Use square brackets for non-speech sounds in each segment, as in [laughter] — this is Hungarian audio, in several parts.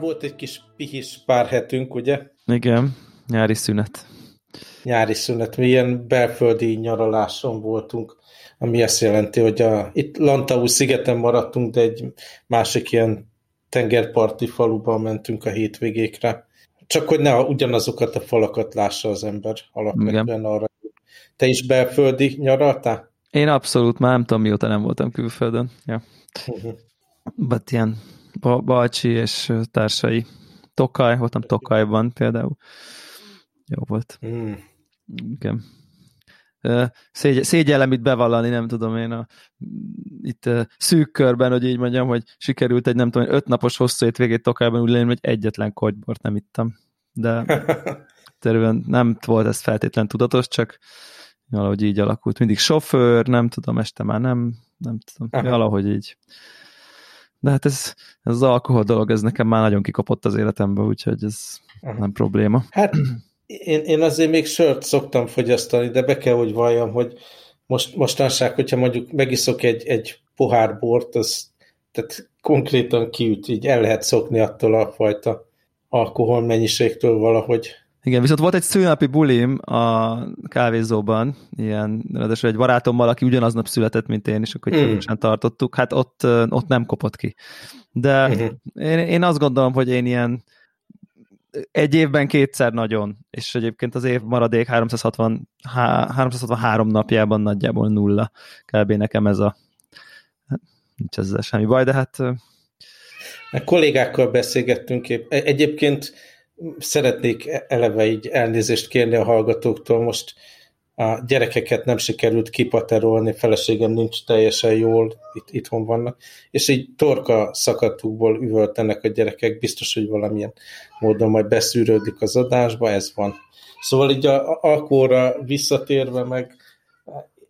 Volt egy kis pihis pár hetünk, ugye? Igen, nyári szünet. Nyári szünet. Mi ilyen belföldi nyaraláson voltunk, ami azt jelenti, hogy a, itt Lantau szigeten maradtunk, de egy másik ilyen tengerparti faluban mentünk a hétvégékre. Csak hogy ne ugyanazokat a falakat lássa az ember alapvetően Igen. arra. Te is belföldi nyaraltál? Én abszolút már nem tudom, mióta nem voltam külföldön. Ja. Uh-huh. But ilyen Balcsi és társai. Tokaj, voltam Tokajban például. Jó volt. Mm. Igen. Szégy, szégyellem itt bevallani, nem tudom én a, itt a szűk körben, hogy így mondjam, hogy sikerült egy nem tudom, öt napos hosszú végét Tokajban úgy lenni, hogy egyetlen kortybort nem ittam. De [laughs] terülön nem volt ez feltétlen tudatos, csak valahogy így alakult. Mindig sofőr, nem tudom, este már nem, nem tudom, Aha. valahogy így. De hát ez, ez az alkohol dolog, ez nekem már nagyon kikapott az életembe, úgyhogy ez Aha. nem probléma. Hát én, én azért még sört szoktam fogyasztani, de be kell, hogy valljam, hogy most, mostanság, hogyha mondjuk megiszok egy, egy pohár bort, az tehát konkrétan kiüt, így el lehet szokni attól a fajta alkohol mennyiségtől valahogy. Igen, viszont volt egy szülnapi bulim a kávézóban, ilyen, ráadásul egy barátommal, aki ugyanaznap született, mint én, és akkor mm. tartottuk, hát ott, ott nem kopott ki. De uh-huh. én, én azt gondolom, hogy én ilyen egy évben kétszer nagyon, és egyébként az év maradék 360, 363 napjában nagyjából nulla. Kb. nekem ez a nincs ezzel semmi baj, de hát a kollégákkal beszélgettünk épp. E- egyébként szeretnék eleve így elnézést kérni a hallgatóktól. Most a gyerekeket nem sikerült kipaterolni, feleségem nincs teljesen jól, itt, itthon vannak, és így torka szakadtukból üvöltenek a gyerekek, biztos, hogy valamilyen módon majd beszűrődik az adásba, ez van. Szóval így a, alkoholra visszatérve meg,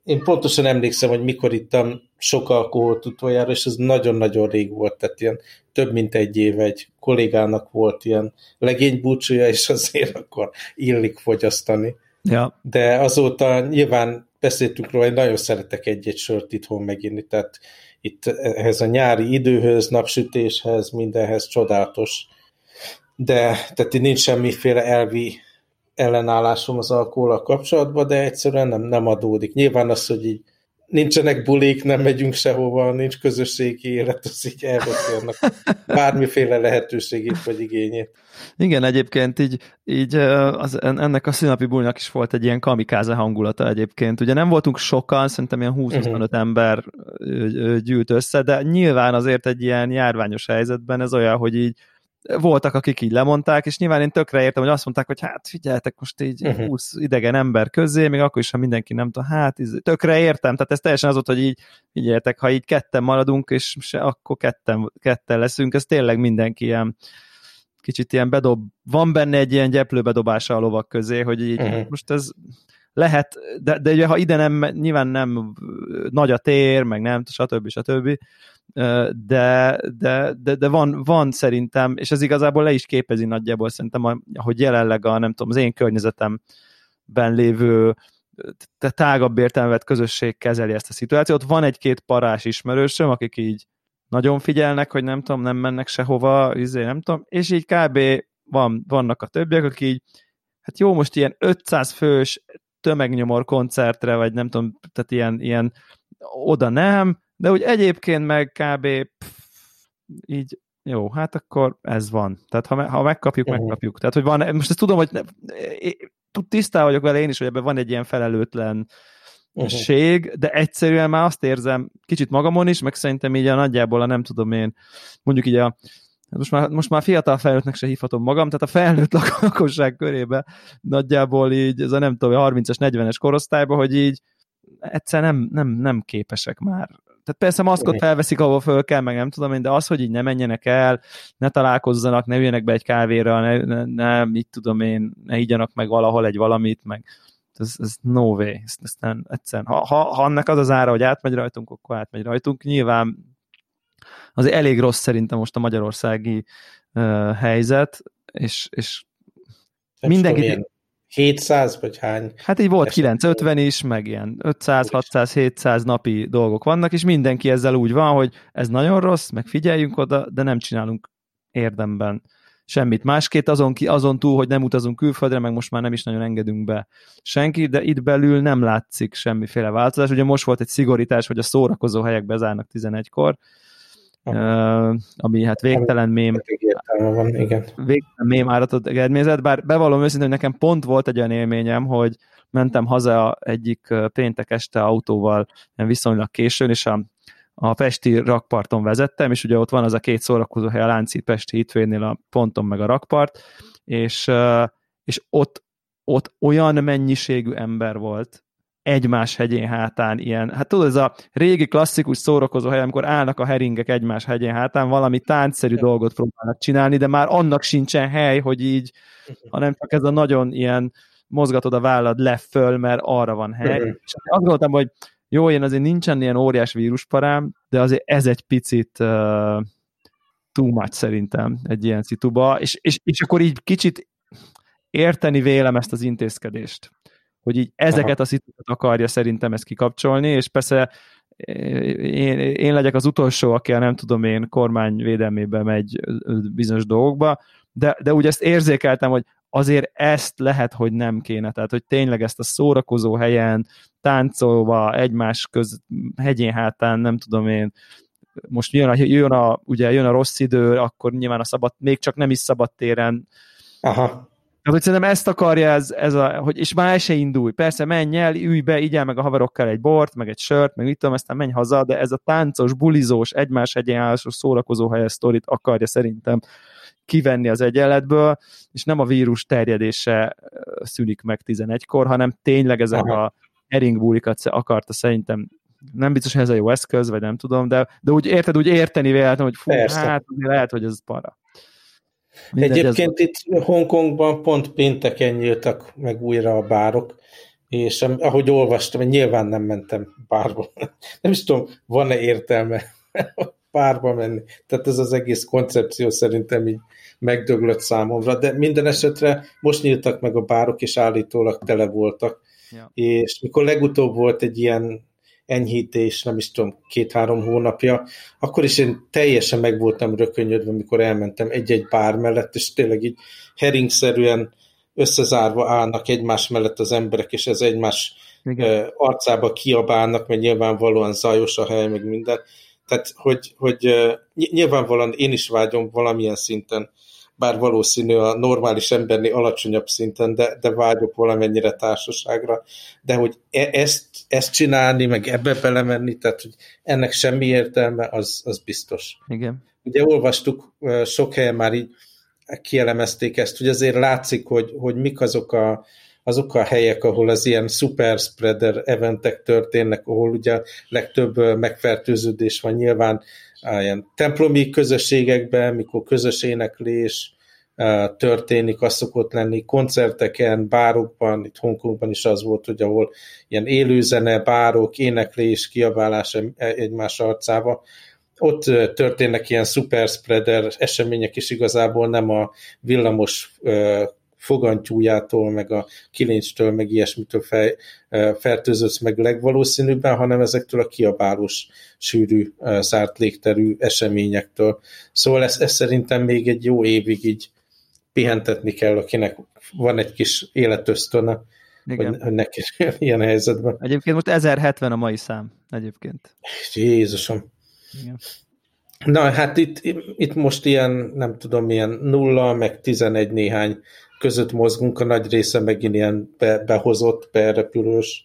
én pontosan emlékszem, hogy mikor ittam sok alkoholt utoljára, és ez nagyon-nagyon rég volt, tehát ilyen több mint egy év egy kollégának volt ilyen legénybúcsúja, és azért akkor illik fogyasztani. Ja. De azóta nyilván beszéltünk róla, hogy nagyon szeretek egy-egy sört itthon meginni, tehát itt ehhez a nyári időhöz, napsütéshez, mindenhez csodálatos. De tehát itt nincs semmiféle elvi ellenállásom az alkoholal kapcsolatban, de egyszerűen nem, nem adódik. Nyilván az, hogy így nincsenek bulik, nem megyünk sehova, nincs közösségi élet, az így elveszi bármiféle lehetőségét vagy igényét. Igen, egyébként így, így az, ennek a szülnapi bulinak is volt egy ilyen kamikáze hangulata egyébként. Ugye nem voltunk sokan, szerintem ilyen 20-25 uh-huh. Mhm. ember gyűlt össze, de nyilván azért egy ilyen járványos helyzetben ez olyan, hogy így voltak, akik így lemondták, és nyilván én tökre értem, hogy azt mondták, hogy hát figyeljetek most így uh-huh. 20 idegen ember közé, még akkor is, ha mindenki nem tud, hát tökre értem, tehát ez teljesen az volt, hogy így figyeljetek, ha így ketten maradunk, és se, akkor ketten, ketten leszünk, ez tényleg mindenki ilyen kicsit ilyen bedob, van benne egy ilyen gyeplőbedobása a lovak közé, hogy így uh-huh. most ez lehet, de, de ugye, ha ide nem, nyilván nem nagy a tér, meg nem, stb. stb. De, de, de, de van, van szerintem, és ez igazából le is képezi nagyjából szerintem, hogy jelenleg a, nem tudom, az én környezetemben lévő te tágabb értelmet közösség kezeli ezt a szituációt. Van egy-két parás ismerősöm, akik így nagyon figyelnek, hogy nem tudom, nem mennek sehova, izé, nem tudom, és így kb. Van, vannak a többiek, akik így, hát jó, most ilyen 500 fős tömegnyomor koncertre, vagy nem tudom, tehát ilyen, ilyen oda nem, de úgy egyébként meg kb. Pff, így jó, hát akkor ez van. Tehát ha, ha megkapjuk, uh-huh. megkapjuk. Tehát, hogy van, most ezt tudom, hogy tisztá vagyok vele én is, hogy ebben van egy ilyen felelőtlen uh-huh. de egyszerűen már azt érzem, kicsit magamon is, meg szerintem így a nagyjából a nem tudom én, mondjuk így a most már, most már fiatal felnőttnek se hívhatom magam, tehát a felnőtt [laughs] lakosság körébe nagyjából így, ez a nem tudom, 30-as, 40-es korosztályban, hogy így egyszer nem, nem, nem képesek már. Tehát persze maszkot felveszik, ahol föl kell, meg nem tudom én, de az, hogy így ne menjenek el, ne találkozzanak, ne üljenek be egy kávéra, ne, ne, ne mit tudom én, ne higgyanak meg valahol egy valamit, meg ez, ez no way, ezt, ezt nem, egyszerűen. Ha, ha, ha annak az az ára, hogy átmegy rajtunk, akkor átmegy rajtunk. Nyilván azért elég rossz szerintem most a magyarországi uh, helyzet, és, és Nem mindenki... Tudom, 700 vagy hány? Hát így volt 950 is, meg ilyen 500, 600, 700 napi dolgok vannak, és mindenki ezzel úgy van, hogy ez nagyon rossz, meg figyeljünk oda, de nem csinálunk érdemben semmit másként, azon, ki, azon túl, hogy nem utazunk külföldre, meg most már nem is nagyon engedünk be senki, de itt belül nem látszik semmiféle változás. Ugye most volt egy szigorítás, hogy a szórakozó helyek bezárnak 11-kor, uh, ami hát végtelen mém van, igen. végtelen mém áratott eredményezett, bár bevallom őszintén, hogy nekem pont volt egy olyan élményem, hogy mentem haza egyik péntek este autóval viszonylag későn, és a a Pesti rakparton vezettem, és ugye ott van az a két szórakozó hely a Lánci Pesti hitvénél a ponton meg a rakpart, és, és ott, ott olyan mennyiségű ember volt, egymás hegyén hátán ilyen, hát tudod, ez a régi klasszikus szórakozó hely, amikor állnak a heringek egymás hegyén hátán, valami táncszerű dolgot próbálnak csinálni, de már annak sincsen hely, hogy így, hanem csak ez a nagyon ilyen mozgatod a vállad le föl, mert arra van hely. És azt gondoltam, hogy jó, én azért nincsen ilyen óriás vírusparám, de azért ez egy picit uh, too much szerintem egy ilyen szituba, és, és, és akkor így kicsit érteni vélem ezt az intézkedést, hogy így ezeket Aha. a szitukat akarja szerintem ezt kikapcsolni, és persze én, én legyek az utolsó, aki a nem tudom én kormány védelmébe megy bizonyos dolgokba, de, de úgy ezt érzékeltem, hogy azért ezt lehet, hogy nem kéne. Tehát, hogy tényleg ezt a szórakozó helyen, táncolva, egymás köz, hegyén hátán, nem tudom én, most jön a, jön a, ugye jön a rossz idő, akkor nyilván a szabad, még csak nem is szabad téren. Aha. Tehát, hogy szerintem ezt akarja ez, ez a, hogy, és már se indulj. Persze menj el, ülj be, igyál meg a haverokkal egy bort, meg egy sört, meg mit tudom, aztán menj haza, de ez a táncos, bulizós, egymás egyenállásos szórakozó helyes sztorit akarja szerintem kivenni az egyenletből, és nem a vírus terjedése szűnik meg 11-kor, hanem tényleg ezek Aha. a heringbúlikat akarta szerintem nem biztos, hogy ez a jó eszköz, vagy nem tudom, de, de úgy érted, úgy érteni véletlen, hogy fú, Persze. hát lehet, hogy ez para. Mindegy, Egyébként ez... itt Hongkongban pont pénteken nyíltak meg újra a bárok, és ahogy olvastam, nyilván nem mentem bárba. [laughs] Nem is tudom, van-e értelme [laughs] párba menni. Tehát ez az egész koncepció szerintem így megdöglött számomra, de minden esetre most nyíltak meg a bárok, és állítólag tele voltak. Ja. És mikor legutóbb volt egy ilyen enyhítés, nem is tudom, két-három hónapja, akkor is én teljesen meg voltam rökönyödve, mikor elmentem egy-egy bár mellett, és tényleg így heringszerűen összezárva állnak egymás mellett az emberek, és ez egymás Igen. arcába kiabálnak, mert nyilvánvalóan zajos a hely, meg minden. Tehát, hogy, hogy nyilvánvalóan én is vágyom valamilyen szinten, bár valószínű a normális embernél alacsonyabb szinten, de, de vágyok valamennyire társaságra, de hogy e, ezt, ezt csinálni, meg ebbe belemenni, tehát hogy ennek semmi értelme, az, az biztos. Igen. Ugye olvastuk, sok helyen már így kielemezték ezt, hogy azért látszik, hogy, hogy mik azok a, azok a helyek, ahol az ilyen super spreader eventek történnek, ahol ugye legtöbb megfertőződés van nyilván ilyen templomi közösségekben, mikor közös éneklés történik, az szokott lenni. Koncerteken, bárokban, itt Hongkongban is az volt, hogy ahol ilyen élőzene, bárok, éneklés, kiabálás egymás arcába, ott történnek ilyen super spreader események, és igazából nem a villamos fogantyújától, meg a kilincstől, meg ilyesmitől fej, fertőződsz meg legvalószínűbben, hanem ezektől a kiabálós, sűrű, zárt légterű eseményektől. Szóval ez, ez szerintem még egy jó évig így pihentetni kell, akinek van egy kis életösztöne, Igen. hogy, hogy neki ilyen helyzetben. Egyébként most 1070 a mai szám, egyébként. Jézusom. Igen. Na, hát itt, itt most ilyen, nem tudom, ilyen nulla, meg 11 néhány között mozgunk, a nagy része megint ilyen be, behozott, berepülős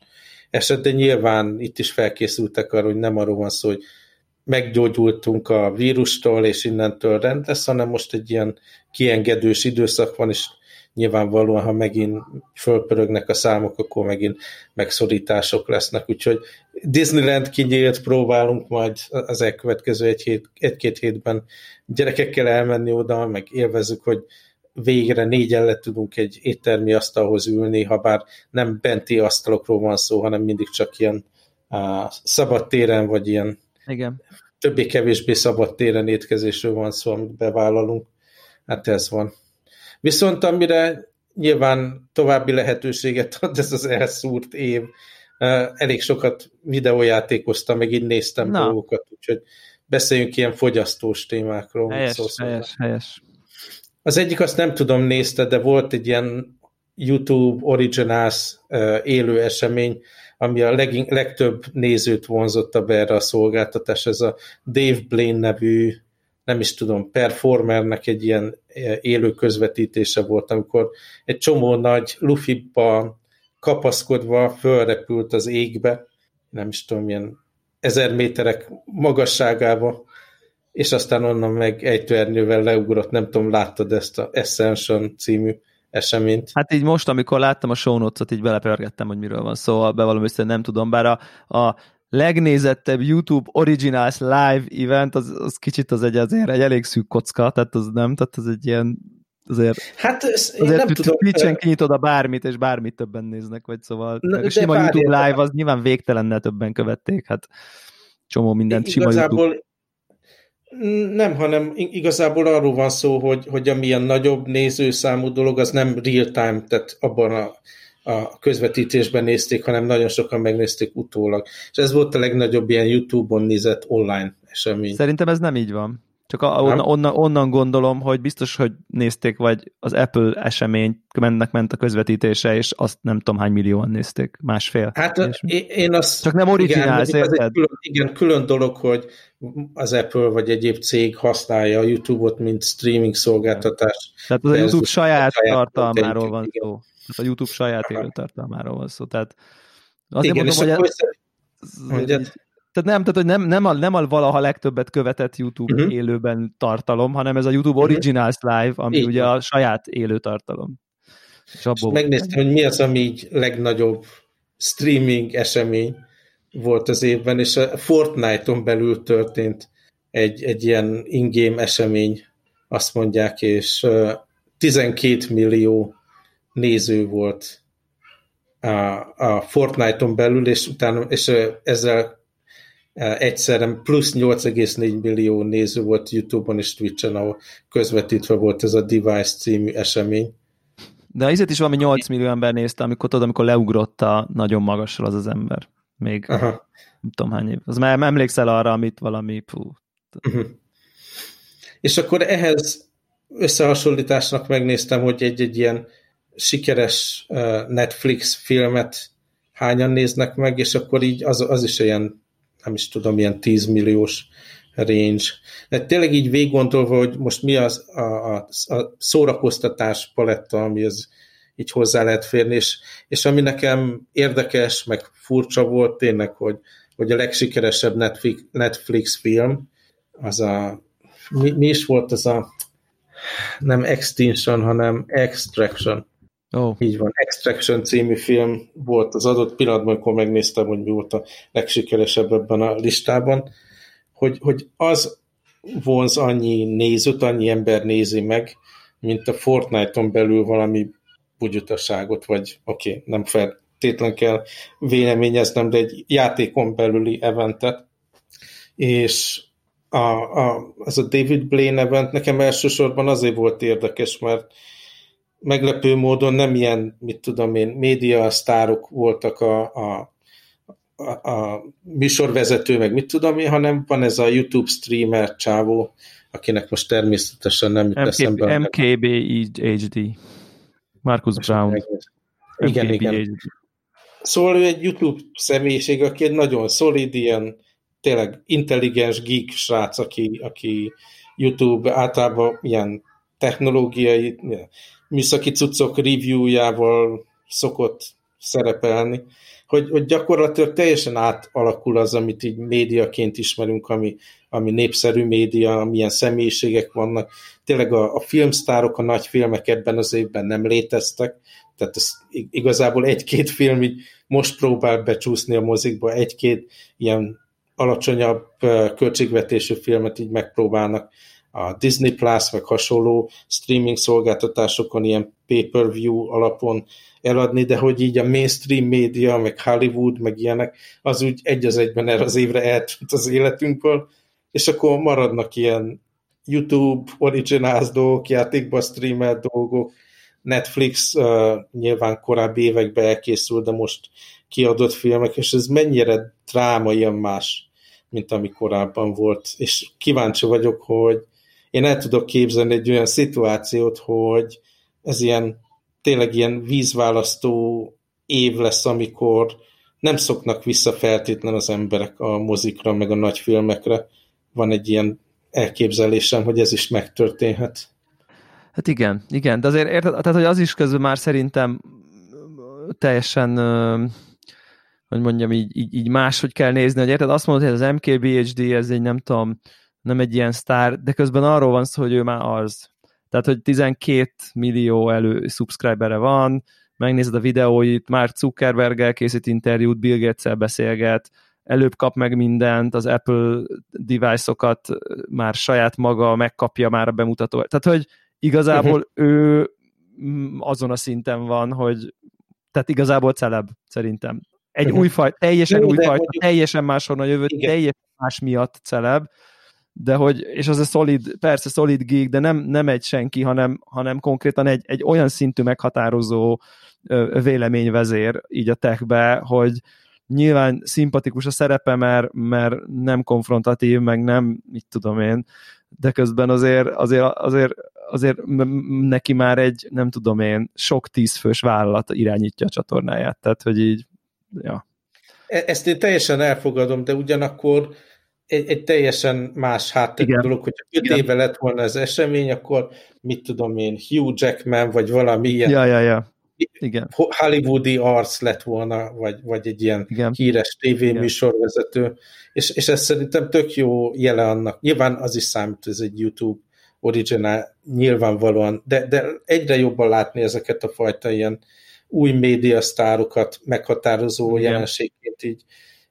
eset, de nyilván itt is felkészültek arra, hogy nem arról van szó, hogy meggyógyultunk a vírustól, és innentől rend lesz, hanem most egy ilyen kiengedős időszak van, és nyilvánvalóan, ha megint fölpörögnek a számok, akkor megint megszorítások lesznek, úgyhogy Disneyland kinyílt, próbálunk majd az elkövetkező egy hét, egy-két hétben gyerekekkel elmenni oda, meg élvezzük, hogy végre négyen le tudunk egy éttermi asztalhoz ülni, ha bár nem benti asztalokról van szó, hanem mindig csak ilyen uh, szabad téren, vagy ilyen Igen. többé-kevésbé szabad téren étkezésről van szó, amit bevállalunk. Hát ez van. Viszont amire nyilván további lehetőséget ad ez az elszúrt év, elég sokat videójátékoztam, meg így néztem Na. dolgokat, úgyhogy beszéljünk ilyen fogyasztós témákról. Helyes, helyes, helyes. Az egyik azt nem tudom nézte, de volt egy ilyen YouTube Originals élő esemény, ami a leg, legtöbb nézőt vonzotta be erre a szolgáltatás, ez a Dave Blaine nevű, nem is tudom, performernek egy ilyen élő közvetítése volt, amikor egy csomó nagy lufiba kapaszkodva fölrepült az égbe, nem is tudom, ilyen ezer méterek magasságába, és aztán onnan meg ejtőernyővel leugrott, nem tudom, láttad ezt a Ascension című eseményt. Hát így most, amikor láttam a show notes így belepörgettem, hogy miről van szó, szóval bevallom össze, nem tudom, bár a, a legnézettebb YouTube Originals Live event, az, az kicsit az egy, azért egy elég szűk kocka, tehát az nem, tehát az egy ilyen azért, hát azért nem tudom. Twitch-en kinyitod a bármit, és bármit többen néznek, vagy szóval Na, a sima YouTube Live az nyilván végtelennel többen követték, hát csomó mindent sima YouTube nem, hanem igazából arról van szó, hogy, hogy amilyen nagyobb nézőszámú dolog, az nem real-time, tehát abban a, a közvetítésben nézték, hanem nagyon sokan megnézték utólag. És ez volt a legnagyobb ilyen YouTube-on nézett online esemény. Szerintem ez nem így van. Csak a, onnan, onnan, onnan gondolom, hogy biztos, hogy nézték, vagy az Apple esemény mennek ment a közvetítése, és azt nem tudom hány millióan nézték, másfél. Hát én azt... Csak nem originál, igen, érted? Külön, igen, külön dolog, hogy az Apple vagy egyéb cég használja a YouTube-ot, mint streaming szolgáltatás. Tehát az a YouTube saját, tartalmáról van igen. szó. Tehát a YouTube saját élő tartalmáról van szó. Tehát azért igen, mondom, hogy, ez, tehát nem, tehát, hogy nem, nem, a, nem a valaha legtöbbet követett YouTube uh-huh. élőben tartalom, hanem ez a YouTube mhm. Originals Live, ami Így ugye a saját élő tartalom. És, és megnéztem, hogy mi az, ami így legnagyobb streaming esemény volt az évben, és a Fortnite-on belül történt egy, egy ilyen in-game esemény, azt mondják, és 12 millió néző volt a, a Fortnite-on belül, és utána és ezzel egyszerre plusz 8,4 millió néző volt YouTube-on és Twitch-en, ahol közvetítve volt ez a Device című esemény. De azért is valami 8 millió ember nézte, amikor tudod, amikor leugrotta nagyon magasra az az ember. Még Aha. nem tudom hány év. Az már emlékszel arra, amit valami... Pú. Uh-huh. És akkor ehhez összehasonlításnak megnéztem, hogy egy-egy ilyen sikeres Netflix filmet hányan néznek meg, és akkor így az, az is ilyen nem is tudom, ilyen 10 milliós range. De tényleg így végiggondolva, hogy most mi az a, a, a szórakoztatás paletta, ami az így hozzá lehet férni, és, és ami nekem érdekes, meg furcsa volt tényleg, hogy, hogy a legsikeresebb Netflix, Netflix film, az a mi, mi is volt az a nem Extinction, hanem Extraction. Oh. Így van, Extraction című film volt az adott pillanatban, amikor megnéztem, hogy mi volt a legsikeresebb ebben a listában, hogy, hogy az vonz annyi nézőt, annyi ember nézi meg, mint a Fortnite-on belül valami bugyutaságot, vagy oké, okay, nem feltétlen kell véleményeznem, de egy játékon belüli eventet, és a, a, az a David Blaine event nekem elsősorban azért volt érdekes, mert meglepő módon nem ilyen, mit tudom én, média sztárok voltak a, a, a, a műsorvezető, meg mit tudom én, hanem van ez a YouTube streamer csávó, akinek most természetesen nem jut MK, eszembe. MKB HD. Marcus most Brown. Igen, MKB igen. HD. Szóval ő egy YouTube személyiség, aki egy nagyon szolid, ilyen tényleg intelligens geek srác, aki, aki YouTube általában ilyen technológiai, műszaki cuccok reviewjával szokott szerepelni, hogy, hogy gyakorlatilag teljesen átalakul az, amit így médiaként ismerünk, ami, ami népszerű média, milyen személyiségek vannak. Tényleg a, a filmsztárok, a nagy filmek ebben az évben nem léteztek, tehát ez igazából egy-két film így most próbál becsúszni a mozikba, egy-két ilyen alacsonyabb költségvetésű filmet így megpróbálnak a Disney Plus, meg hasonló streaming szolgáltatásokon ilyen pay-per-view alapon eladni, de hogy így a mainstream média, meg Hollywood, meg ilyenek, az úgy egy az egyben erre az évre eltűnt az életünkből, és akkor maradnak ilyen YouTube originals dolgok, játékba streamelt dolgok, Netflix uh, nyilván korábbi években elkészült, de most kiadott filmek, és ez mennyire dráma ilyen más mint ami korábban volt. És kíváncsi vagyok, hogy én el tudok képzelni egy olyan szituációt, hogy ez ilyen tényleg ilyen vízválasztó év lesz, amikor nem szoknak vissza feltétlen az emberek a mozikra, meg a nagy filmekre. Van egy ilyen elképzelésem, hogy ez is megtörténhet. Hát igen, igen, de azért érted, tehát hogy az is közben már szerintem teljesen hogy mondjam, így, így, így máshogy kell nézni, hogy érted, azt mondod, hogy az MKBHD, ez egy nem tudom, nem egy ilyen sztár, de közben arról van szó, hogy ő már az. Tehát, hogy 12 millió elő subscribere van, megnézed a videóit, már Zuckerberg készít interjút, Bill gates beszélget, előbb kap meg mindent, az Apple device-okat már saját maga megkapja már a bemutató. Tehát, hogy igazából uh-huh. ő azon a szinten van, hogy tehát igazából celeb, szerintem. Egy uh-huh. új faj, teljesen Jó, új fajta, mondjuk... teljesen máshonnan jövő, Igen. teljesen más miatt celeb, de hogy, és az a szolid, persze szolid geek, de nem, nem egy senki, hanem, hanem konkrétan egy, egy olyan szintű meghatározó véleményvezér így a techbe, hogy nyilván szimpatikus a szerepe, mert, mert nem konfrontatív, meg nem, mit tudom én, de közben azért, azért, azért, azért neki már egy, nem tudom én, sok tízfős vállalat irányítja a csatornáját, tehát hogy így, ja. E, ezt én teljesen elfogadom, de ugyanakkor egy, egy teljesen más háttér dolog, hogyha öt Igen. éve lett volna az esemény, akkor mit tudom én, Hugh Jackman, vagy valami ilyen ja, ja, ja. Igen. hollywoodi arc lett volna, vagy, vagy egy ilyen Igen. híres tévéműsorvezető, és, és ez szerintem tök jó jele annak. Nyilván az is számít, ez egy YouTube originál, nyilvánvalóan, de, de egyre jobban látni ezeket a fajta ilyen új médiasztárokat meghatározó Igen. jelenségként így,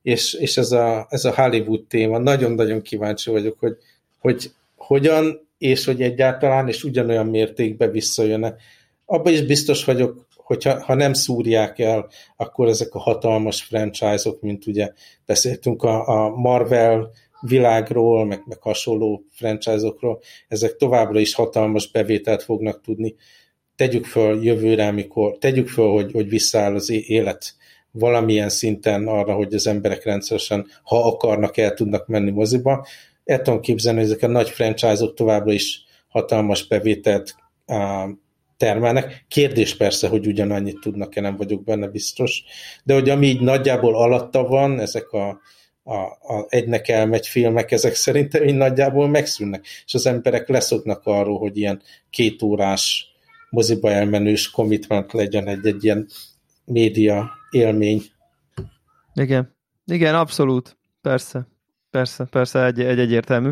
és, és ez, a, ez a Hollywood téma, nagyon-nagyon kíváncsi vagyok, hogy, hogy hogyan, és hogy egyáltalán, és ugyanolyan mértékben visszajön-e. Abban is biztos vagyok, hogyha ha nem szúrják el, akkor ezek a hatalmas franchise-ok, mint ugye beszéltünk a, a Marvel világról, meg, meg hasonló franchise-okról, ezek továbbra is hatalmas bevételt fognak tudni. Tegyük föl jövőre, amikor, tegyük föl, hogy, hogy visszaáll az élet valamilyen szinten arra, hogy az emberek rendszeresen, ha akarnak, el tudnak menni moziba. El tudom képzelni, hogy ezek a nagy franchise-ok továbbra is hatalmas bevételt termelnek. Kérdés persze, hogy ugyanannyit tudnak-e, nem vagyok benne biztos. De hogy ami így nagyjából alatta van, ezek a, a, a egynek elmegy filmek, ezek szerintem így nagyjából megszűnnek. És az emberek leszoknak arról, hogy ilyen két órás moziba elmenős commitment legyen egy, egy ilyen média élmény. Igen, igen, abszolút, persze. Persze, persze, egy, egy egyértelmű.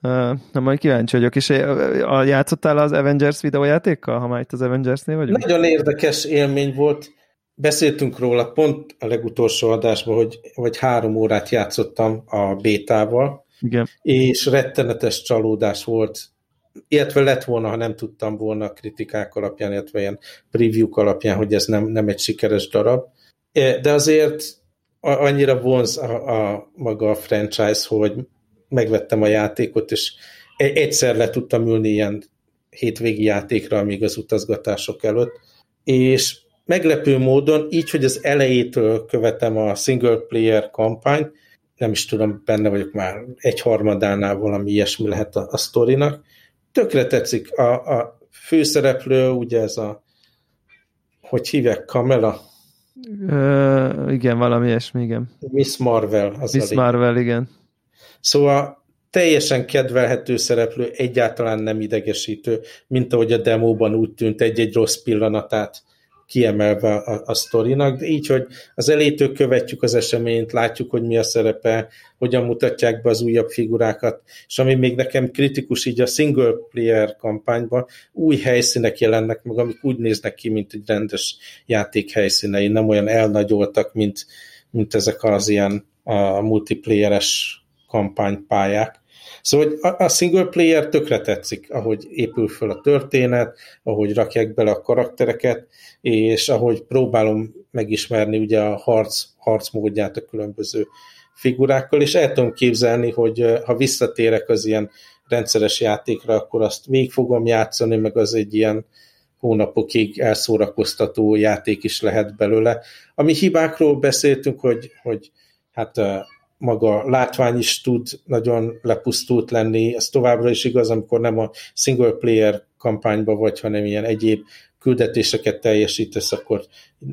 Na, majd kíváncsi vagyok. És a, játszottál az Avengers videójátékkal, ha már itt az Avengers-nél vagyunk? Nagyon érdekes élmény volt. Beszéltünk róla pont a legutolsó adásban, hogy, hogy három órát játszottam a bétával, Igen. és rettenetes csalódás volt, illetve lett volna, ha nem tudtam volna a kritikák alapján, illetve ilyen preview alapján, hogy ez nem, nem egy sikeres darab. De azért annyira vonz a, a maga a franchise, hogy megvettem a játékot, és egyszer le tudtam ülni ilyen hétvégi játékra, amíg az utazgatások előtt, és meglepő módon, így, hogy az elejétől követem a single player kampányt, nem is tudom, benne vagyok már egy harmadánál valami ilyesmi lehet a, a sztorinak. Tökre tetszik. A, a főszereplő, ugye ez a hogy hívják, Kamela? Uh, igen, valami ilyesmi, igen. Miss Marvel. Az Miss Marvel, igen. Szóval teljesen kedvelhető szereplő, egyáltalán nem idegesítő, mint ahogy a demóban úgy tűnt egy-egy rossz pillanatát kiemelve a, a sztorinak, de így, hogy az elétől követjük az eseményt, látjuk, hogy mi a szerepe, hogyan mutatják be az újabb figurákat, és ami még nekem kritikus így a single player kampányban, új helyszínek jelennek meg, amik úgy néznek ki, mint egy rendes játék helyszínei, nem olyan elnagyoltak, mint, mint ezek az ilyen a multiplayeres kampánypályák. Szóval a, a single player tökre tetszik, ahogy épül föl a történet, ahogy rakják bele a karaktereket, és ahogy próbálom megismerni ugye a harc, harc módját a különböző figurákkal, és el tudom képzelni, hogy ha visszatérek az ilyen rendszeres játékra, akkor azt végig fogom játszani, meg az egy ilyen hónapokig elszórakoztató játék is lehet belőle. Ami hibákról beszéltünk, hogy, hogy hát maga látvány is tud nagyon lepusztult lenni, ez továbbra is igaz, amikor nem a single player kampányba vagy, hanem ilyen egyéb küldetéseket teljesítesz, akkor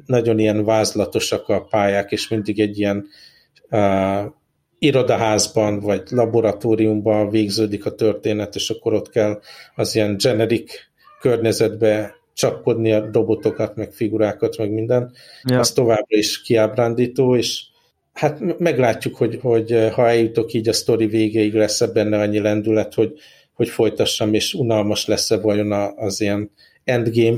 nagyon ilyen vázlatosak a pályák, és mindig egy ilyen uh, irodaházban vagy laboratóriumban végződik a történet, és akkor ott kell az ilyen generic környezetbe csapkodni a robotokat, meg figurákat, meg minden. Ja. Az továbbra is kiábrándító, és hát meglátjuk, hogy, hogy ha eljutok így a sztori végéig, lesz-e benne annyi lendület, hogy, hogy folytassam, és unalmas lesz-e vajon az ilyen endgame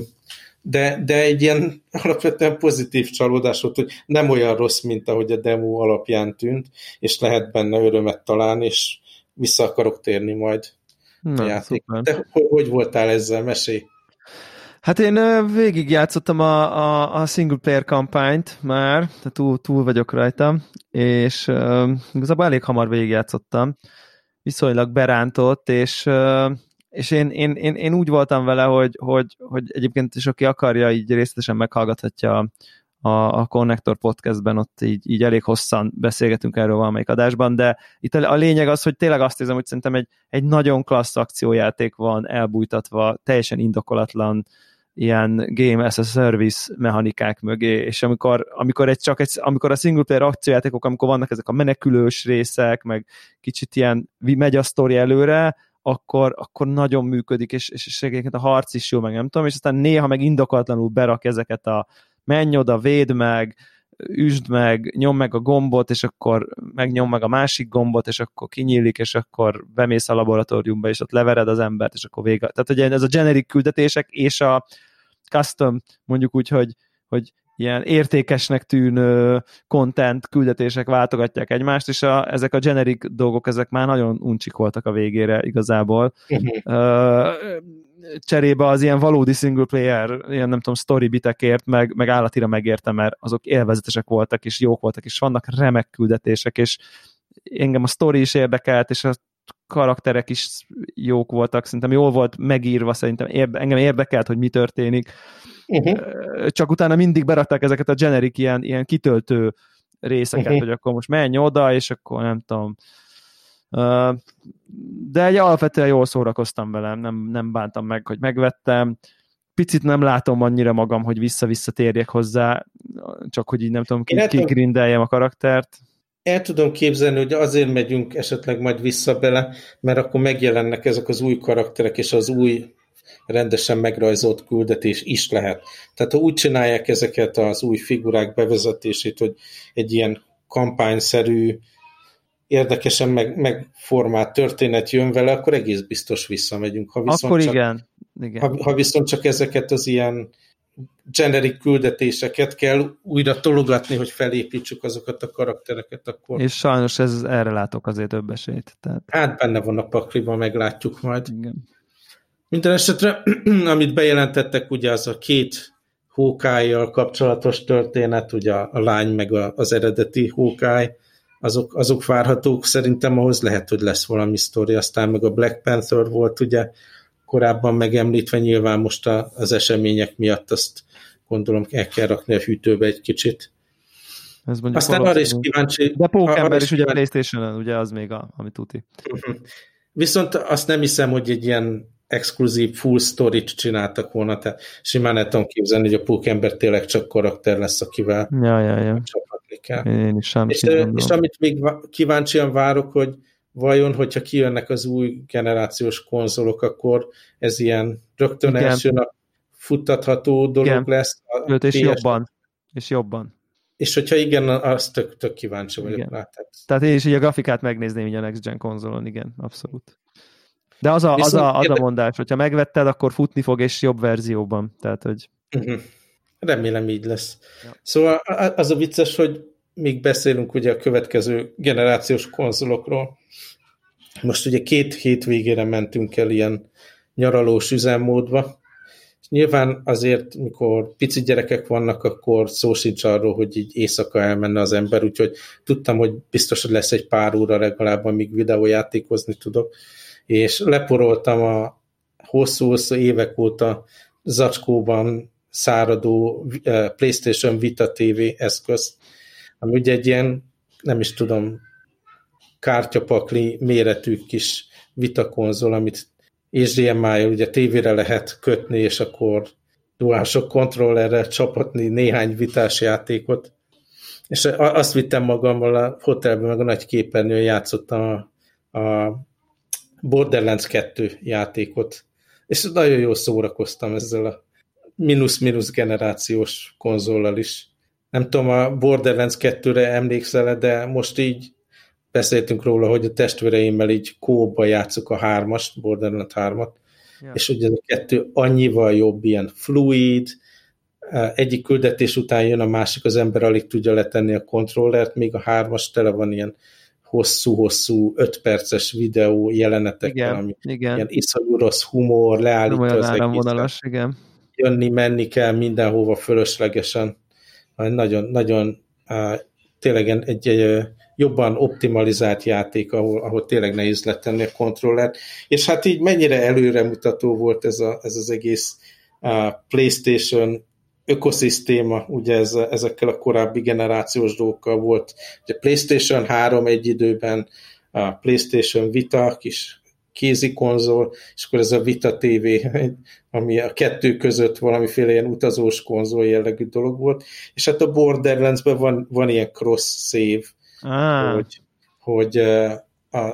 de, de egy ilyen [laughs] alapvetően pozitív csalódás volt, hogy nem olyan rossz, mint ahogy a demo alapján tűnt, és lehet benne örömet találni, és vissza akarok térni majd Na, a játék. Szuper. De hogy, hogy voltál ezzel? Mesélj! Hát én végig játszottam a, a, a single player kampányt már, tehát túl, túl vagyok rajta, és uh, igazából elég hamar végig játszottam, viszonylag berántott, és uh, és én, én, én, én úgy voltam vele, hogy, hogy, hogy egyébként is aki akarja, így részletesen meghallgathatja a, a Connector podcastben, ott így, így elég hosszan beszélgetünk erről valamelyik adásban, de itt a, a lényeg az, hogy tényleg azt érzem, hogy szerintem egy, egy nagyon klassz akciójáték van elbújtatva, teljesen indokolatlan ilyen game as a service mechanikák mögé, és amikor, amikor, egy, csak egy, amikor a single player akciójátékok, amikor vannak ezek a menekülős részek, meg kicsit ilyen megy a sztori előre, akkor, akkor nagyon működik, és, és, és a harc is jó, meg nem tudom, és aztán néha meg indokolatlanul berak ezeket a menj oda, véd meg, üsd meg, nyom meg a gombot, és akkor megnyom meg a másik gombot, és akkor kinyílik, és akkor bemész a laboratóriumba, és ott levered az embert, és akkor vége. Tehát ugye ez a generic küldetések és a custom, mondjuk úgy, hogy, hogy ilyen értékesnek tűnő content küldetések váltogatják egymást, és a, ezek a generic dolgok, ezek már nagyon uncsik voltak a végére igazából. Uh-huh. Cserébe az ilyen valódi single player, ilyen nem tudom, story bitekért, meg, meg állatira megértem, mert azok élvezetesek voltak, és jók voltak, és vannak remek küldetések, és engem a story is érdekelt, és a karakterek is jók voltak, szerintem jól volt megírva, szerintem érde, engem érdekelt, hogy mi történik. Uh-huh. Csak utána mindig berakták ezeket a generic ilyen, ilyen kitöltő részeket, uh-huh. hogy akkor most menj oda, és akkor nem tudom. De egy alapvetően jól szórakoztam velem, nem, nem bántam meg, hogy megvettem. Picit nem látom annyira magam, hogy vissza-vissza térjek hozzá, csak hogy így nem tudom, kigrindeljem a karaktert el tudom képzelni, hogy azért megyünk esetleg majd vissza bele, mert akkor megjelennek ezek az új karakterek, és az új rendesen megrajzolt küldetés is lehet. Tehát ha úgy csinálják ezeket az új figurák bevezetését, hogy egy ilyen kampányszerű, érdekesen meg, megformált történet jön vele, akkor egész biztos visszamegyünk. Ha viszont akkor csak, igen. igen. Ha, ha viszont csak ezeket az ilyen generic küldetéseket kell újra tologatni, hogy felépítsük azokat a karaktereket, akkor... És sajnos ez, erre látok azért több esélyt. Tehát... Hát benne van a pakliban, meglátjuk majd. Igen. Minden esetre, [clears throat] amit bejelentettek, ugye az a két hókájjal kapcsolatos történet, ugye a lány meg az eredeti hókáj, azok, azok várhatók, szerintem ahhoz lehet, hogy lesz valami sztori, aztán meg a Black Panther volt ugye korábban megemlítve, nyilván most a, az események miatt azt gondolom el kell rakni a hűtőbe egy kicsit. Ez Aztán arra is kíváncsi. De Pókember is ugye a playstation ugye az még, a, ami tuti. Uh-huh. Viszont azt nem hiszem, hogy egy ilyen exkluzív full story-t csináltak volna, tehát simán el tudom képzelni, hogy a Pókember tényleg csak karakter lesz, akivel ja, ja, ja. csapatni kell. Én is és, és amit még kíváncsian várok, hogy vajon, hogyha kijönnek az új generációs konzolok, akkor ez ilyen rögtön Igen. első nap futtatható dolog igen. lesz. Sőt, és PS... jobban. És jobban. És hogyha igen, azt tök, tök kíváncsi vagyok igen. rá. Tehát... tehát én is így a grafikát megnézném így a Next Gen konzolon, igen, abszolút. De az a, az a, az a mondás, hogyha megvetted, akkor futni fog, és jobb verzióban. Tehát, hogy... Uh-huh. Remélem így lesz. Ja. Szóval az a vicces, hogy még beszélünk ugye a következő generációs konzolokról. Most ugye két hét végére mentünk el ilyen nyaralós üzemmódba, és nyilván azért, mikor pici gyerekek vannak, akkor szó sincs arról, hogy így éjszaka elmenne az ember, úgyhogy tudtam, hogy biztos, hogy lesz egy pár óra legalább, amíg videójátékozni tudok, és leporoltam a hosszú-hosszú évek óta zacskóban száradó eh, PlayStation Vita TV eszközt, ami ugye egy ilyen, nem is tudom, kártyapakli méretű kis vitakonzol, amit HDMI-jal ugye tévére lehet kötni, és akkor DualShock kontrollerre csapatni néhány vitás játékot. És azt vittem magammal a hotelben, meg a nagy képernyőn játszottam a, a Borderlands 2 játékot, és nagyon jól szórakoztam ezzel a mínusz-mínusz generációs konzollal is. Nem tudom, a Borderlands 2-re emlékszel de most így beszéltünk róla, hogy a testvéreimmel így kóba játszuk a hármast, Borderlands 3-at, ja. és hogy ez a kettő annyival jobb, ilyen fluid, egyik küldetés után jön a másik, az ember alig tudja letenni a kontrollert, még a hármas tele van ilyen hosszú-hosszú, öt perces videó jelenetekkel, ami igen. ilyen iszonyú rossz humor, leállítja az egészet. igen. Jönni, menni kell mindenhova fölöslegesen. Nagyon, nagyon tényleg egy, egy jobban optimalizált játék, ahol, ahol tényleg nehéz lett tenni a kontrollert. És hát így mennyire előremutató volt ez, a, ez az egész PlayStation ökoszisztéma, ugye ez, ezekkel a korábbi generációs dolgokkal volt. Ugye PlayStation 3 egy időben, a PlayStation Vita, kis kézi konzol, és akkor ez a Vita TV, ami a kettő között valamiféle ilyen utazós konzol jellegű dolog volt, és hát a Borderlands-ben van, van ilyen cross-save, ah. hogy, hogy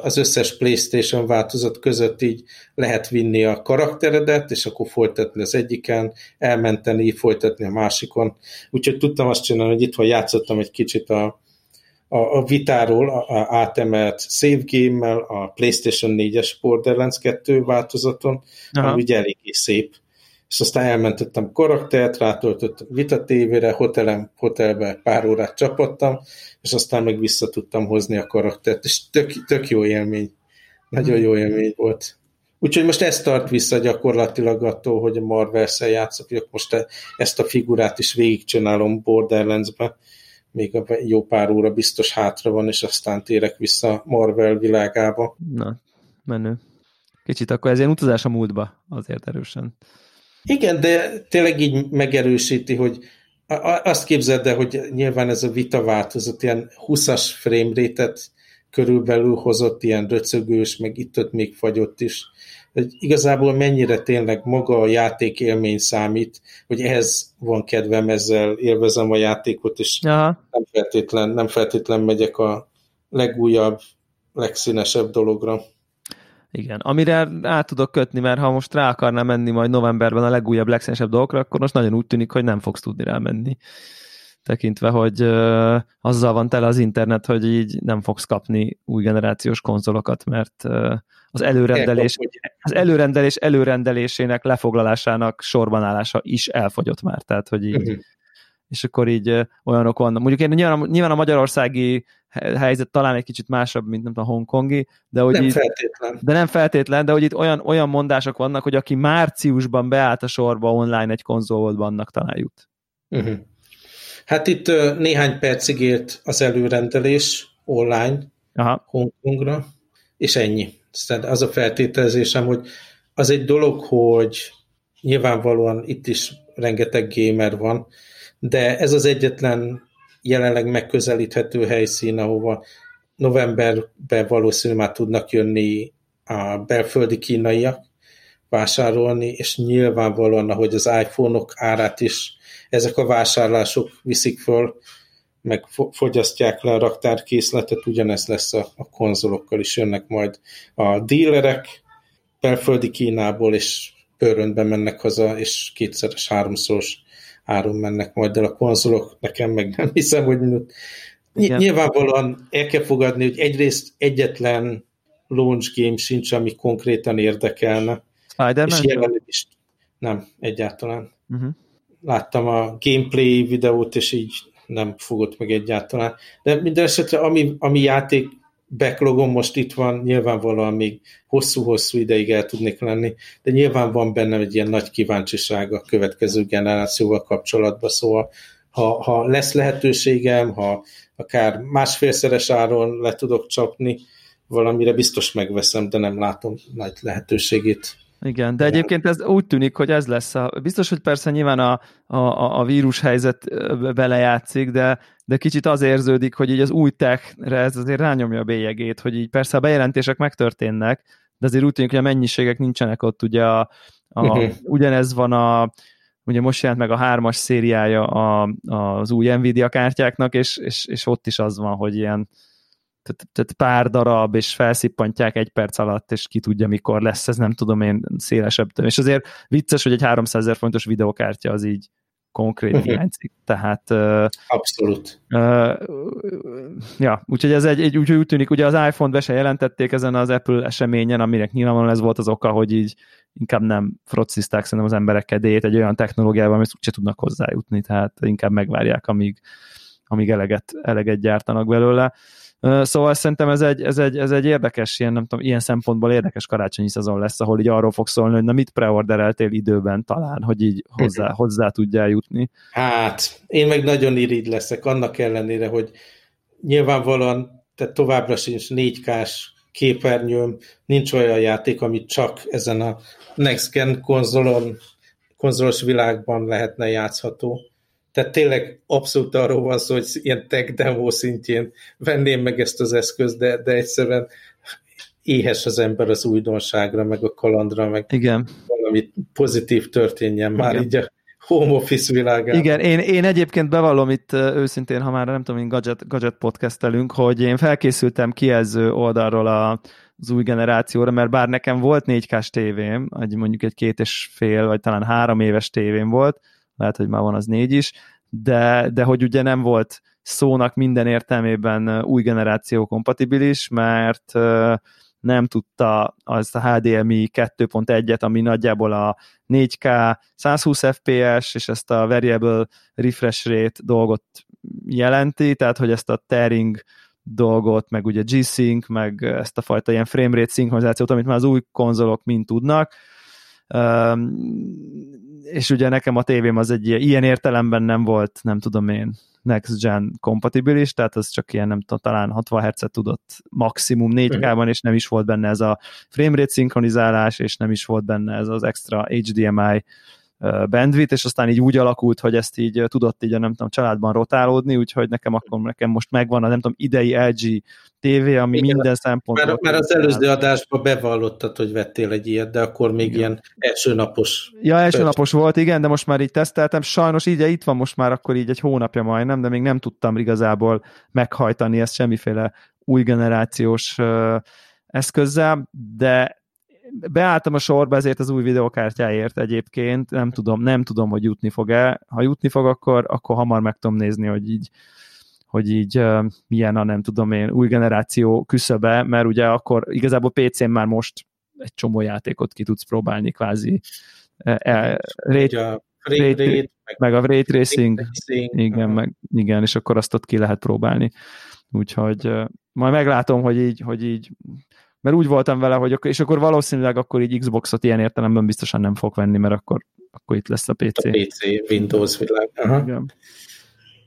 az összes PlayStation változat között így lehet vinni a karakteredet, és akkor folytatni az egyiken, elmenteni, folytatni a másikon. Úgyhogy tudtam azt csinálni, hogy itt van játszottam egy kicsit a, a, a vitáról a, a átemelt save game-mel, a PlayStation 4-es Borderlands 2 változaton, Aha. ami ugye eléggé szép és aztán elmentettem karaktert, rátöltöttem Vita tévére, hotelem, hotelbe pár órát csapattam, és aztán meg vissza tudtam hozni a karaktert, és tök, tök jó élmény. Nagyon jó élmény volt. Úgyhogy most ezt tart vissza gyakorlatilag attól, hogy a Marvel-szel játszok, hogy most ezt a figurát is végigcsinálom Borderlands-be, még a jó pár óra biztos hátra van, és aztán térek vissza Marvel világába. Na, menő. Kicsit akkor ez ilyen utazás a múltba azért erősen. Igen, de tényleg így megerősíti, hogy azt képzeld el, hogy nyilván ez a vita változott, ilyen 20-as frame körülbelül hozott, ilyen röcögős, meg itt-ott még fagyott is. Hogy igazából mennyire tényleg maga a játék élmény számít, hogy ehhez van kedvem, ezzel élvezem a játékot, és Aha. nem feltétlen, nem feltétlen megyek a legújabb, legszínesebb dologra. Igen, amire át tudok kötni, mert ha most rá akarnám menni majd novemberben a legújabb, legszínesebb dolgokra, akkor most nagyon úgy tűnik, hogy nem fogsz tudni rámenni. Tekintve, hogy uh, azzal van tele az internet, hogy így nem fogsz kapni új generációs konzolokat, mert uh, az előrendelés, az előrendelés előrendelésének lefoglalásának sorban állása is elfogyott már, tehát hogy így uh-huh és akkor így olyanok vannak. Mondjuk én nyilván, nyilván a magyarországi helyzet talán egy kicsit másabb, mint nem a hongkongi, de hogy nem így, feltétlen. De nem feltétlen, de hogy itt olyan, olyan mondások vannak, hogy aki márciusban beállt a sorba online egy konzolból, annak talán jut. Uh-huh. Hát itt néhány percig ért az előrendelés online Aha. Hongkongra, és ennyi. Tehát az a feltételezésem, hogy az egy dolog, hogy nyilvánvalóan itt is rengeteg gamer van, de ez az egyetlen jelenleg megközelíthető helyszín, ahova novemberben valószínűleg már tudnak jönni a belföldi kínaiak vásárolni, és nyilvánvalóan, ahogy az iPhone-ok árát is ezek a vásárlások viszik föl, meg fogyasztják le a raktárkészletet, ugyanez lesz a, a konzolokkal is, jönnek majd a dílerek belföldi Kínából, és pöröntbe mennek haza, és kétszeres, háromszoros áron mennek majd el a konzolok, nekem meg nem hiszem, hogy Ny- Igen. nyilvánvalóan el kell fogadni, hogy egyrészt egyetlen launch game sincs, ami konkrétan érdekelne. Spider-Man? És jelenleg is nem, egyáltalán. Uh-huh. Láttam a gameplay videót, és így nem fogott meg egyáltalán. De minden esetre, ami, ami játék backlogom most itt van, nyilvánvalóan még hosszú-hosszú ideig el tudnék lenni, de nyilván van benne egy ilyen nagy kíváncsiság a következő generációval kapcsolatban, szóval ha, ha lesz lehetőségem, ha akár másfélszeres áron le tudok csapni, valamire biztos megveszem, de nem látom nagy lehetőségét Igen, de egyébként ez úgy tűnik, hogy ez lesz. A, biztos, hogy persze nyilván a, a, a vírus helyzet belejátszik, de, de kicsit az érződik, hogy így az új techre ez azért rányomja a bélyegét, hogy így persze a bejelentések megtörténnek, de azért úgy tűnik, hogy a mennyiségek nincsenek ott, ugye a, a, uh-huh. ugyanez van a ugye most jelent meg a hármas szériája a, az új Nvidia kártyáknak, és, és, és ott is az van, hogy ilyen tehát, tehát pár darab, és felszippantják egy perc alatt, és ki tudja, mikor lesz, ez nem tudom én szélesebb. És azért vicces, hogy egy 300 ezer fontos videokártya az így konkrét uh-huh. hiányzik. Tehát... Abszolút. Uh, ja, úgyhogy ez egy, egy úgy, úgy tűnik, ugye az iPhone-t be se jelentették ezen az Apple eseményen, aminek nyilvánvalóan ez volt az oka, hogy így inkább nem frocizták szerintem az emberek kedélyét egy olyan technológiával, amit úgyse tudnak hozzájutni, tehát inkább megvárják, amíg, amíg eleget, eleget gyártanak belőle. Szóval szerintem ez egy, ez egy, ez egy érdekes, ilyen, nem tudom, ilyen szempontból érdekes karácsonyi szezon lesz, ahol így arról fog szólni, hogy na mit preordereltél időben talán, hogy így hozzá, hozzá tudjál jutni. Hát, én meg nagyon irigy leszek, annak ellenére, hogy nyilvánvalóan tehát továbbra sincs 4K-s képernyőm, nincs olyan játék, amit csak ezen a Next Gen konzolon, konzolos világban lehetne játszható. Tehát tényleg abszolút arról van szó, hogy ilyen tech demo szintjén venném meg ezt az eszközt, de, de egyszerűen éhes az ember az újdonságra, meg a kalandra, meg Igen. valami pozitív történjen már Igen. így a home office világában. Igen, én, én egyébként bevallom itt őszintén, ha már nem tudom, én gadget, gadget podcastelünk, hogy én felkészültem kijelző oldalról a, az új generációra, mert bár nekem volt 4K-s tévém, egy, mondjuk egy két és fél, vagy talán három éves tévém volt, lehet, hogy már van az négy is, de, de hogy ugye nem volt szónak minden értelmében új generáció kompatibilis, mert nem tudta az a HDMI 2.1-et, ami nagyjából a 4K 120 fps, és ezt a variable refresh rate dolgot jelenti, tehát hogy ezt a tearing dolgot, meg ugye G-Sync, meg ezt a fajta ilyen framerate szinkronizációt, amit már az új konzolok mind tudnak, és ugye nekem a tévém az egy ilyen értelemben nem volt, nem tudom én, next gen kompatibilis, tehát az csak ilyen, nem tudom, talán 60 hz tudott maximum 4K-ban, és nem is volt benne ez a framerate szinkronizálás, és nem is volt benne ez az extra HDMI bandwidth, és aztán így úgy alakult, hogy ezt így tudott így a nem tudom, családban rotálódni, úgyhogy nekem akkor nekem most megvan a nem tudom, idei LG TV, ami Igen, minden szempontból... Már, már az előző adásban bevallottad, hogy vettél egy ilyet, de akkor még igen. ilyen első napos... Ja, első napos volt, igen, de most már így teszteltem. Sajnos így itt van most már akkor így egy hónapja majdnem, de még nem tudtam igazából meghajtani ezt semmiféle új generációs eszközzel, de beálltam a sorba ezért az új videokártyáért egyébként, nem tudom, nem tudom, hogy jutni fog-e. Ha jutni fog, akkor, akkor hamar meg tudom nézni, hogy így hogy így uh, milyen a nem tudom én új generáció küszöbe, mert ugye akkor igazából PC-n már most egy csomó játékot ki tudsz próbálni kvázi. E, e, rate, a rate, rate, rate, meg, a Ray Tracing, racing, igen, meg, igen, és akkor azt ott ki lehet próbálni. Úgyhogy uh, majd meglátom, hogy így, hogy így mert úgy voltam vele, hogy akkor, és akkor valószínűleg akkor így Xboxot ilyen értelemben biztosan nem fog venni, mert akkor, akkor itt lesz a PC. A PC, Windows világ. Aha. Igen.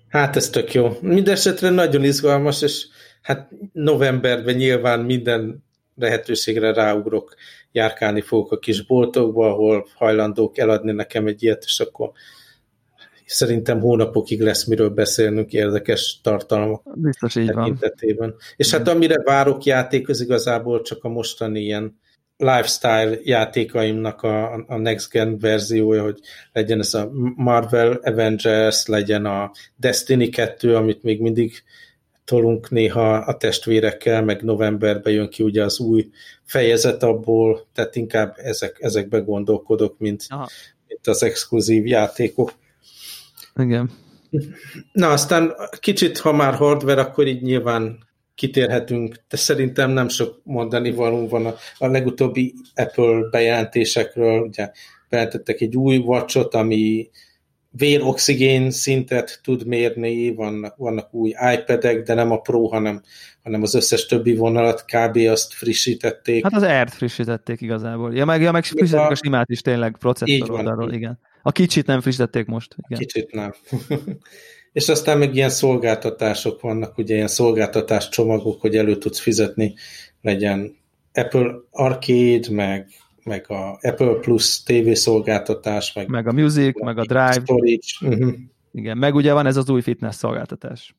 Hát ez tök jó. Mindenesetre nagyon izgalmas, és hát novemberben nyilván minden lehetőségre ráugrok, járkálni fogok a kis boltokba, ahol hajlandók eladni nekem egy ilyet, és akkor szerintem hónapokig lesz miről beszélnünk érdekes tartalmak Biztos így tekintetében. Van. És hát amire várok játék, az igazából csak a mostani ilyen lifestyle játékaimnak a, a next gen verziója, hogy legyen ez a Marvel Avengers, legyen a Destiny 2, amit még mindig tolunk néha a testvérekkel, meg novemberben jön ki ugye az új fejezet abból, tehát inkább ezek, ezekbe gondolkodok, mint, mint az exkluzív játékok. Igen. Na, aztán kicsit, ha már hardware, akkor így nyilván kitérhetünk, de szerintem nem sok mondani való van a, a legutóbbi Apple bejelentésekről, ugye bejelentettek egy új watchot, ami véroxigén szintet tud mérni, vannak, vannak új iPad-ek, de nem a Pro, hanem, hanem az összes többi vonalat kb. azt frissítették. Hát az Air-t frissítették igazából. Ja, meg, ja, meg frissítették a simát is tényleg processzor oldalról, igen. A kicsit nem frissítették most. Igen. Kicsit nem. [laughs] és aztán meg ilyen szolgáltatások vannak, ugye ilyen szolgáltatás csomagok, hogy elő tudsz fizetni, legyen Apple Arcade, meg meg a Apple Plus TV szolgáltatás, meg, meg a Music, meg a Drive. Storage. Uh-huh. Igen, meg ugye van ez az új fitness szolgáltatás.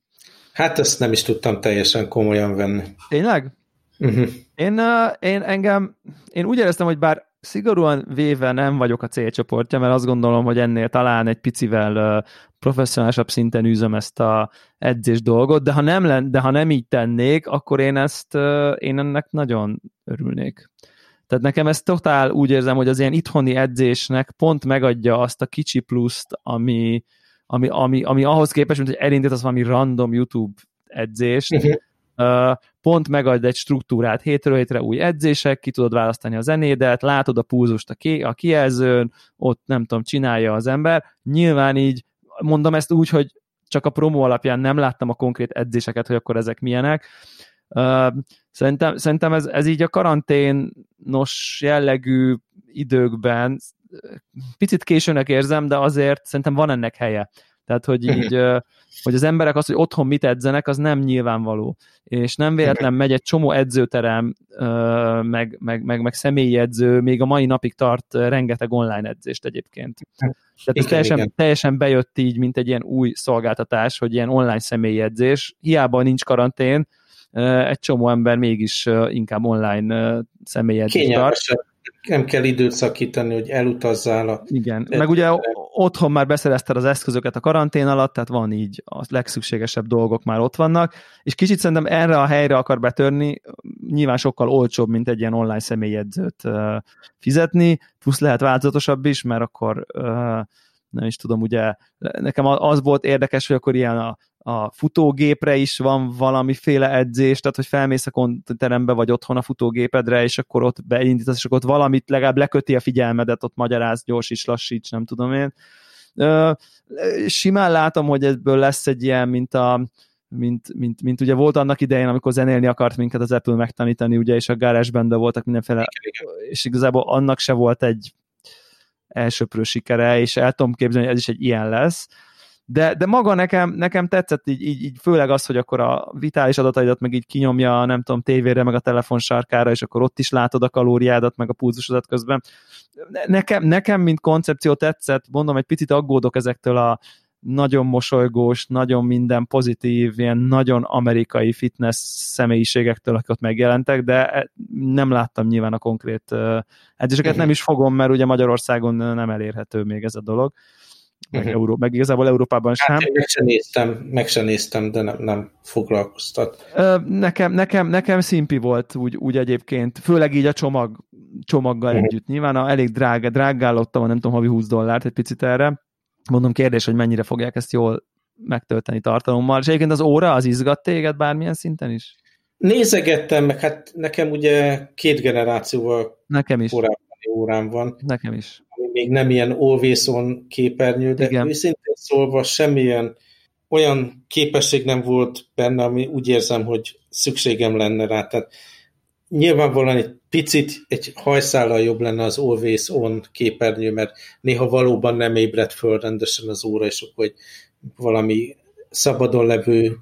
Hát ezt nem is tudtam teljesen komolyan venni. Tényleg? Uh-huh. Én, én engem, én úgy éreztem, hogy bár szigorúan véve nem vagyok a célcsoportja, mert azt gondolom, hogy ennél talán egy picivel professzionálisabb szinten űzöm ezt a edzés dolgot, de ha nem, len, de ha nem így tennék, akkor én ezt, én ennek nagyon örülnék. Tehát nekem ez totál úgy érzem, hogy az ilyen itthoni edzésnek pont megadja azt a kicsi pluszt, ami, ami, ami, ami ahhoz képest, mint hogy elindítasz valami random YouTube edzést, uh-huh. Pont megad egy struktúrát, hétről hétre új edzések, ki tudod választani a zenédet, látod a púzust a, ki, a kijelzőn, ott nem tudom, csinálja az ember. Nyilván így, mondom ezt úgy, hogy csak a promo alapján nem láttam a konkrét edzéseket, hogy akkor ezek milyenek. Szerintem, szerintem ez, ez így a karanténos jellegű időkben picit későnek érzem, de azért szerintem van ennek helye. Tehát, hogy így, hogy az emberek az, hogy otthon mit edzenek, az nem nyilvánvaló. És nem véletlen megy egy csomó edzőterem, meg, meg, meg, meg személyi edző, még a mai napig tart rengeteg online edzést egyébként. Tehát igen, ez teljesen, igen. teljesen bejött így, mint egy ilyen új szolgáltatás, hogy ilyen online személyi edzés. Hiába nincs karantén, egy csomó ember mégis inkább online személyi edzést tart nem kell időt szakítani, hogy elutazzál. A Igen, meg ugye otthon már beszerezted az eszközöket a karantén alatt, tehát van így a legszükségesebb dolgok már ott vannak, és kicsit szerintem erre a helyre akar betörni, nyilván sokkal olcsóbb, mint egy ilyen online személyedzőt fizetni, plusz lehet változatosabb is, mert akkor nem is tudom, ugye nekem az volt érdekes, hogy akkor ilyen a, a futógépre is van valamiféle edzés, tehát hogy felmész a terembe vagy otthon a futógépedre, és akkor ott beindítasz, és akkor ott valamit legalább leköti a figyelmedet, ott magyaráz, gyorsíts, lassíts, nem tudom én. Simán látom, hogy ebből lesz egy ilyen, mint a mint, mint, mint ugye volt annak idején, amikor zenélni akart minket az Apple megtanítani, ugye, és a GarageBand voltak mindenféle, és igazából annak se volt egy elsőprő sikere, és el tudom képzelni, hogy ez is egy ilyen lesz de, de maga nekem, nekem tetszett így, így, így, főleg az, hogy akkor a vitális adataidat meg így kinyomja, nem tudom, tévére, meg a telefon sarkára, és akkor ott is látod a kalóriádat, meg a pulzusodat közben. Nekem, nekem, mint koncepció tetszett, mondom, egy picit aggódok ezektől a nagyon mosolygós, nagyon minden pozitív, ilyen nagyon amerikai fitness személyiségektől, akik ott megjelentek, de nem láttam nyilván a konkrét edzéseket, nem is fogom, mert ugye Magyarországon nem elérhető még ez a dolog meg, uh-huh. Euró, meg igazából Európában hát sem. meg sem néztem, meg sem néztem, de nem, nem foglalkoztat. Nekem, nekem, nekem szimpi volt úgy, úgy egyébként, főleg így a csomag, csomaggal uh-huh. együtt. Nyilván a, elég drága, drágálottam, nem tudom, havi 20 dollárt egy picit erre. Mondom, kérdés, hogy mennyire fogják ezt jól megtölteni tartalommal. És egyébként az óra az izgat téged bármilyen szinten is? Nézegettem, meg hát nekem ugye két generációval nekem is. korábban órám van. Nekem is még nem ilyen always on képernyő, de Igen. őszintén szólva semmilyen olyan képesség nem volt benne, ami úgy érzem, hogy szükségem lenne rá. Tehát nyilvánvalóan egy picit, egy hajszállal jobb lenne az always on képernyő, mert néha valóban nem ébred föl rendesen az óra, és akkor hogy valami szabadon levő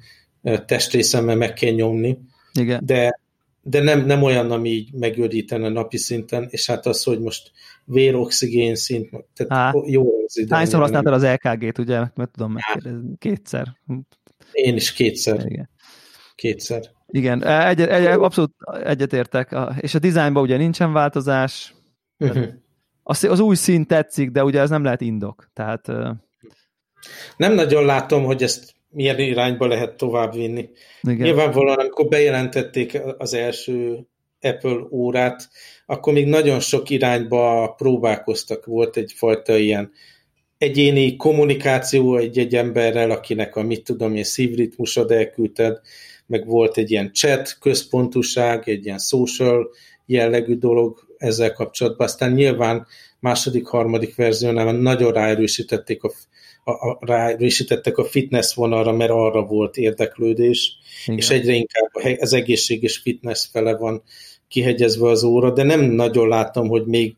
testrészemmel meg kell nyomni. Igen. De de nem, nem olyan, ami így megőrítene napi szinten, és hát az, hogy most véroxigén szint, tehát Há. jó az idő. Hányszor használtad az LKG-t, ugye? Mert tudom megkérdezni. Kétszer. Én is kétszer. Igen. Kétszer. Igen, egy, egy, abszolút egyetértek. És a dizájnban ugye nincsen változás. Uh-huh. Az, az új szín tetszik, de ugye ez nem lehet indok. Tehát... Nem nagyon látom, hogy ezt milyen irányba lehet továbbvinni. Igen. Nyilvánvalóan, amikor bejelentették az első Apple órát, akkor még nagyon sok irányba próbálkoztak. Volt egyfajta ilyen egyéni kommunikáció egy-egy emberrel, akinek a mit tudom én szívritmusod elküldted, meg volt egy ilyen chat központuság, egy ilyen social jellegű dolog ezzel kapcsolatban. Aztán nyilván második, harmadik verziónál nagyon ráerősítették a a, a, ráerősítettek a fitness vonalra, mert arra volt érdeklődés, Igen. és egyre inkább az egészséges fitness fele van kihegyezve az óra, de nem nagyon látom, hogy még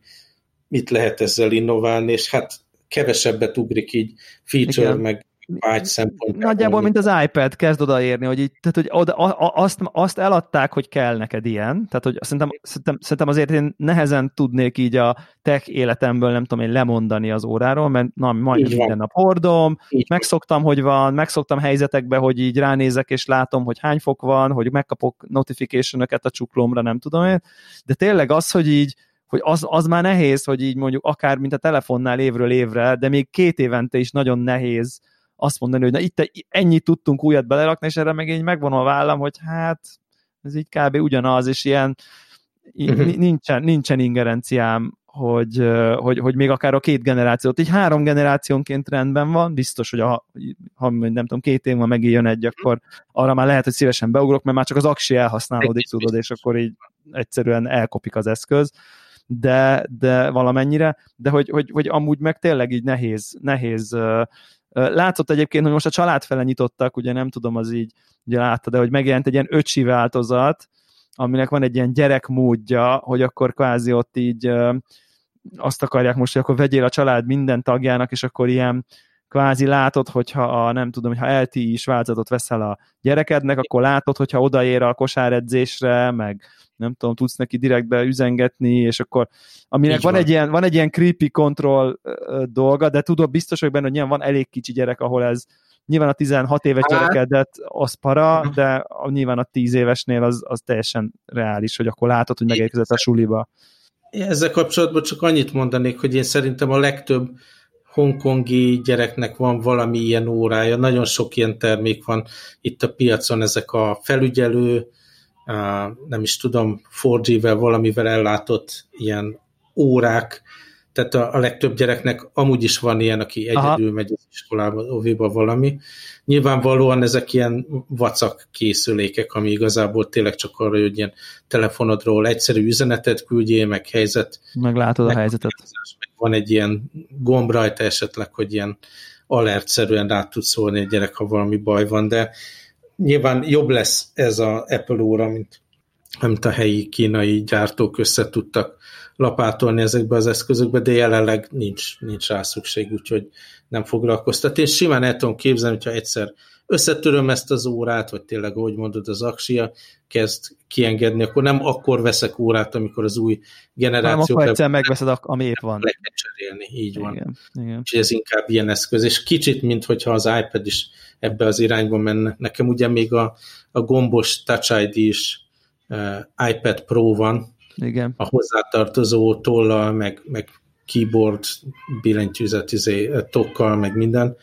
mit lehet ezzel innoválni, és hát kevesebbet ugrik így feature, Igen. meg vágy szempontjából. Nagyjából, mint az iPad, kezd odaérni, hogy így, tehát, hogy oda, a, azt, azt eladták, hogy kell neked ilyen, tehát, hogy szerintem, szerintem, szerintem azért én nehezen tudnék így a tech életemből, nem tudom én, lemondani az óráról, mert na, majdnem minden nap hordom, így megszoktam, hogy van, megszoktam helyzetekbe, hogy így ránézek, és látom, hogy hány fok van, hogy megkapok notification a csuklomra, nem tudom én, de tényleg az, hogy így hogy az, az már nehéz, hogy így mondjuk akár, mint a telefonnál évről évre, de még két évente is nagyon nehéz azt mondani, hogy na itt ennyit tudtunk újat belerakni, és erre meg így megvan a vállam, hogy hát ez így kb. ugyanaz, és ilyen uh-huh. nincsen, nincsen ingerenciám, hogy, hogy, hogy még akár a két generációt, így három generációnként rendben van, biztos, hogy a, ha nem tudom, két év van megint jön egy, akkor arra már lehet, hogy szívesen beugrok, mert már csak az aksi elhasználódik, tudod, és akkor így egyszerűen elkopik az eszköz de, de valamennyire, de hogy, hogy, hogy amúgy meg tényleg így nehéz, nehéz Látszott egyébként, hogy most a család fele nyitottak, ugye nem tudom, az így, ugye látta, de hogy megjelent egy ilyen öcsi változat, aminek van egy ilyen gyerekmódja, hogy akkor kvázi ott így azt akarják most, hogy akkor vegyél a család minden tagjának, és akkor ilyen kvázi látod, hogyha a, nem tudom, hogyha LTI is változatot veszel a gyerekednek, akkor látod, hogyha odaér a kosáredzésre, meg nem tudom, tudsz neki direktbe üzengetni, és akkor aminek van, van. Egy ilyen, van egy ilyen creepy control dolga, de tudod, biztos hogy benne, hogy nyilván van elég kicsi gyerek, ahol ez nyilván a 16 éves hát. gyerekedet az para, mhm. de a, nyilván a 10 évesnél az, az teljesen reális, hogy akkor látod, hogy megérkezett a suliba. Ezzel kapcsolatban csak annyit mondanék, hogy én szerintem a legtöbb hongkongi gyereknek van valami ilyen órája, nagyon sok ilyen termék van itt a piacon, ezek a felügyelő, nem is tudom, 4G-vel valamivel ellátott ilyen órák, tehát a, a legtöbb gyereknek amúgy is van ilyen, aki egyedül Aha. megy az iskolába, óviba valami. Nyilvánvalóan ezek ilyen vacak készülékek, ami igazából tényleg csak arra, hogy ilyen telefonodról egyszerű üzenetet küldjél, meg helyzet. Meglátod meg a helyzetet. Meg van egy ilyen gomb rajta esetleg, hogy ilyen alertszerűen rá tudsz szólni egy gyerek, ha valami baj van, de nyilván jobb lesz ez a Apple óra, mint amit a helyi kínai gyártók össze tudtak lapátolni ezekbe az eszközökbe, de jelenleg nincs, nincs rá szükség, úgyhogy nem foglalkoztat. Én simán el tudom képzelni, hogyha egyszer összetöröm ezt az órát, vagy tényleg, ahogy mondod, az aksia kezd kiengedni, akkor nem akkor veszek órát, amikor az új generáció... Nem, akkor egyszer megveszed, ami épp van. Le kell cserélni, így van. Igen, igen. Úgyhogy ez inkább ilyen eszköz, és kicsit, mint hogyha az iPad is ebbe az irányba menne. Nekem ugye még a, a gombos Touch ID is uh, iPad Pro van, igen. a hozzátartozó tollal, meg, meg keyboard, billentyűzet, izé, tokkal, meg minden,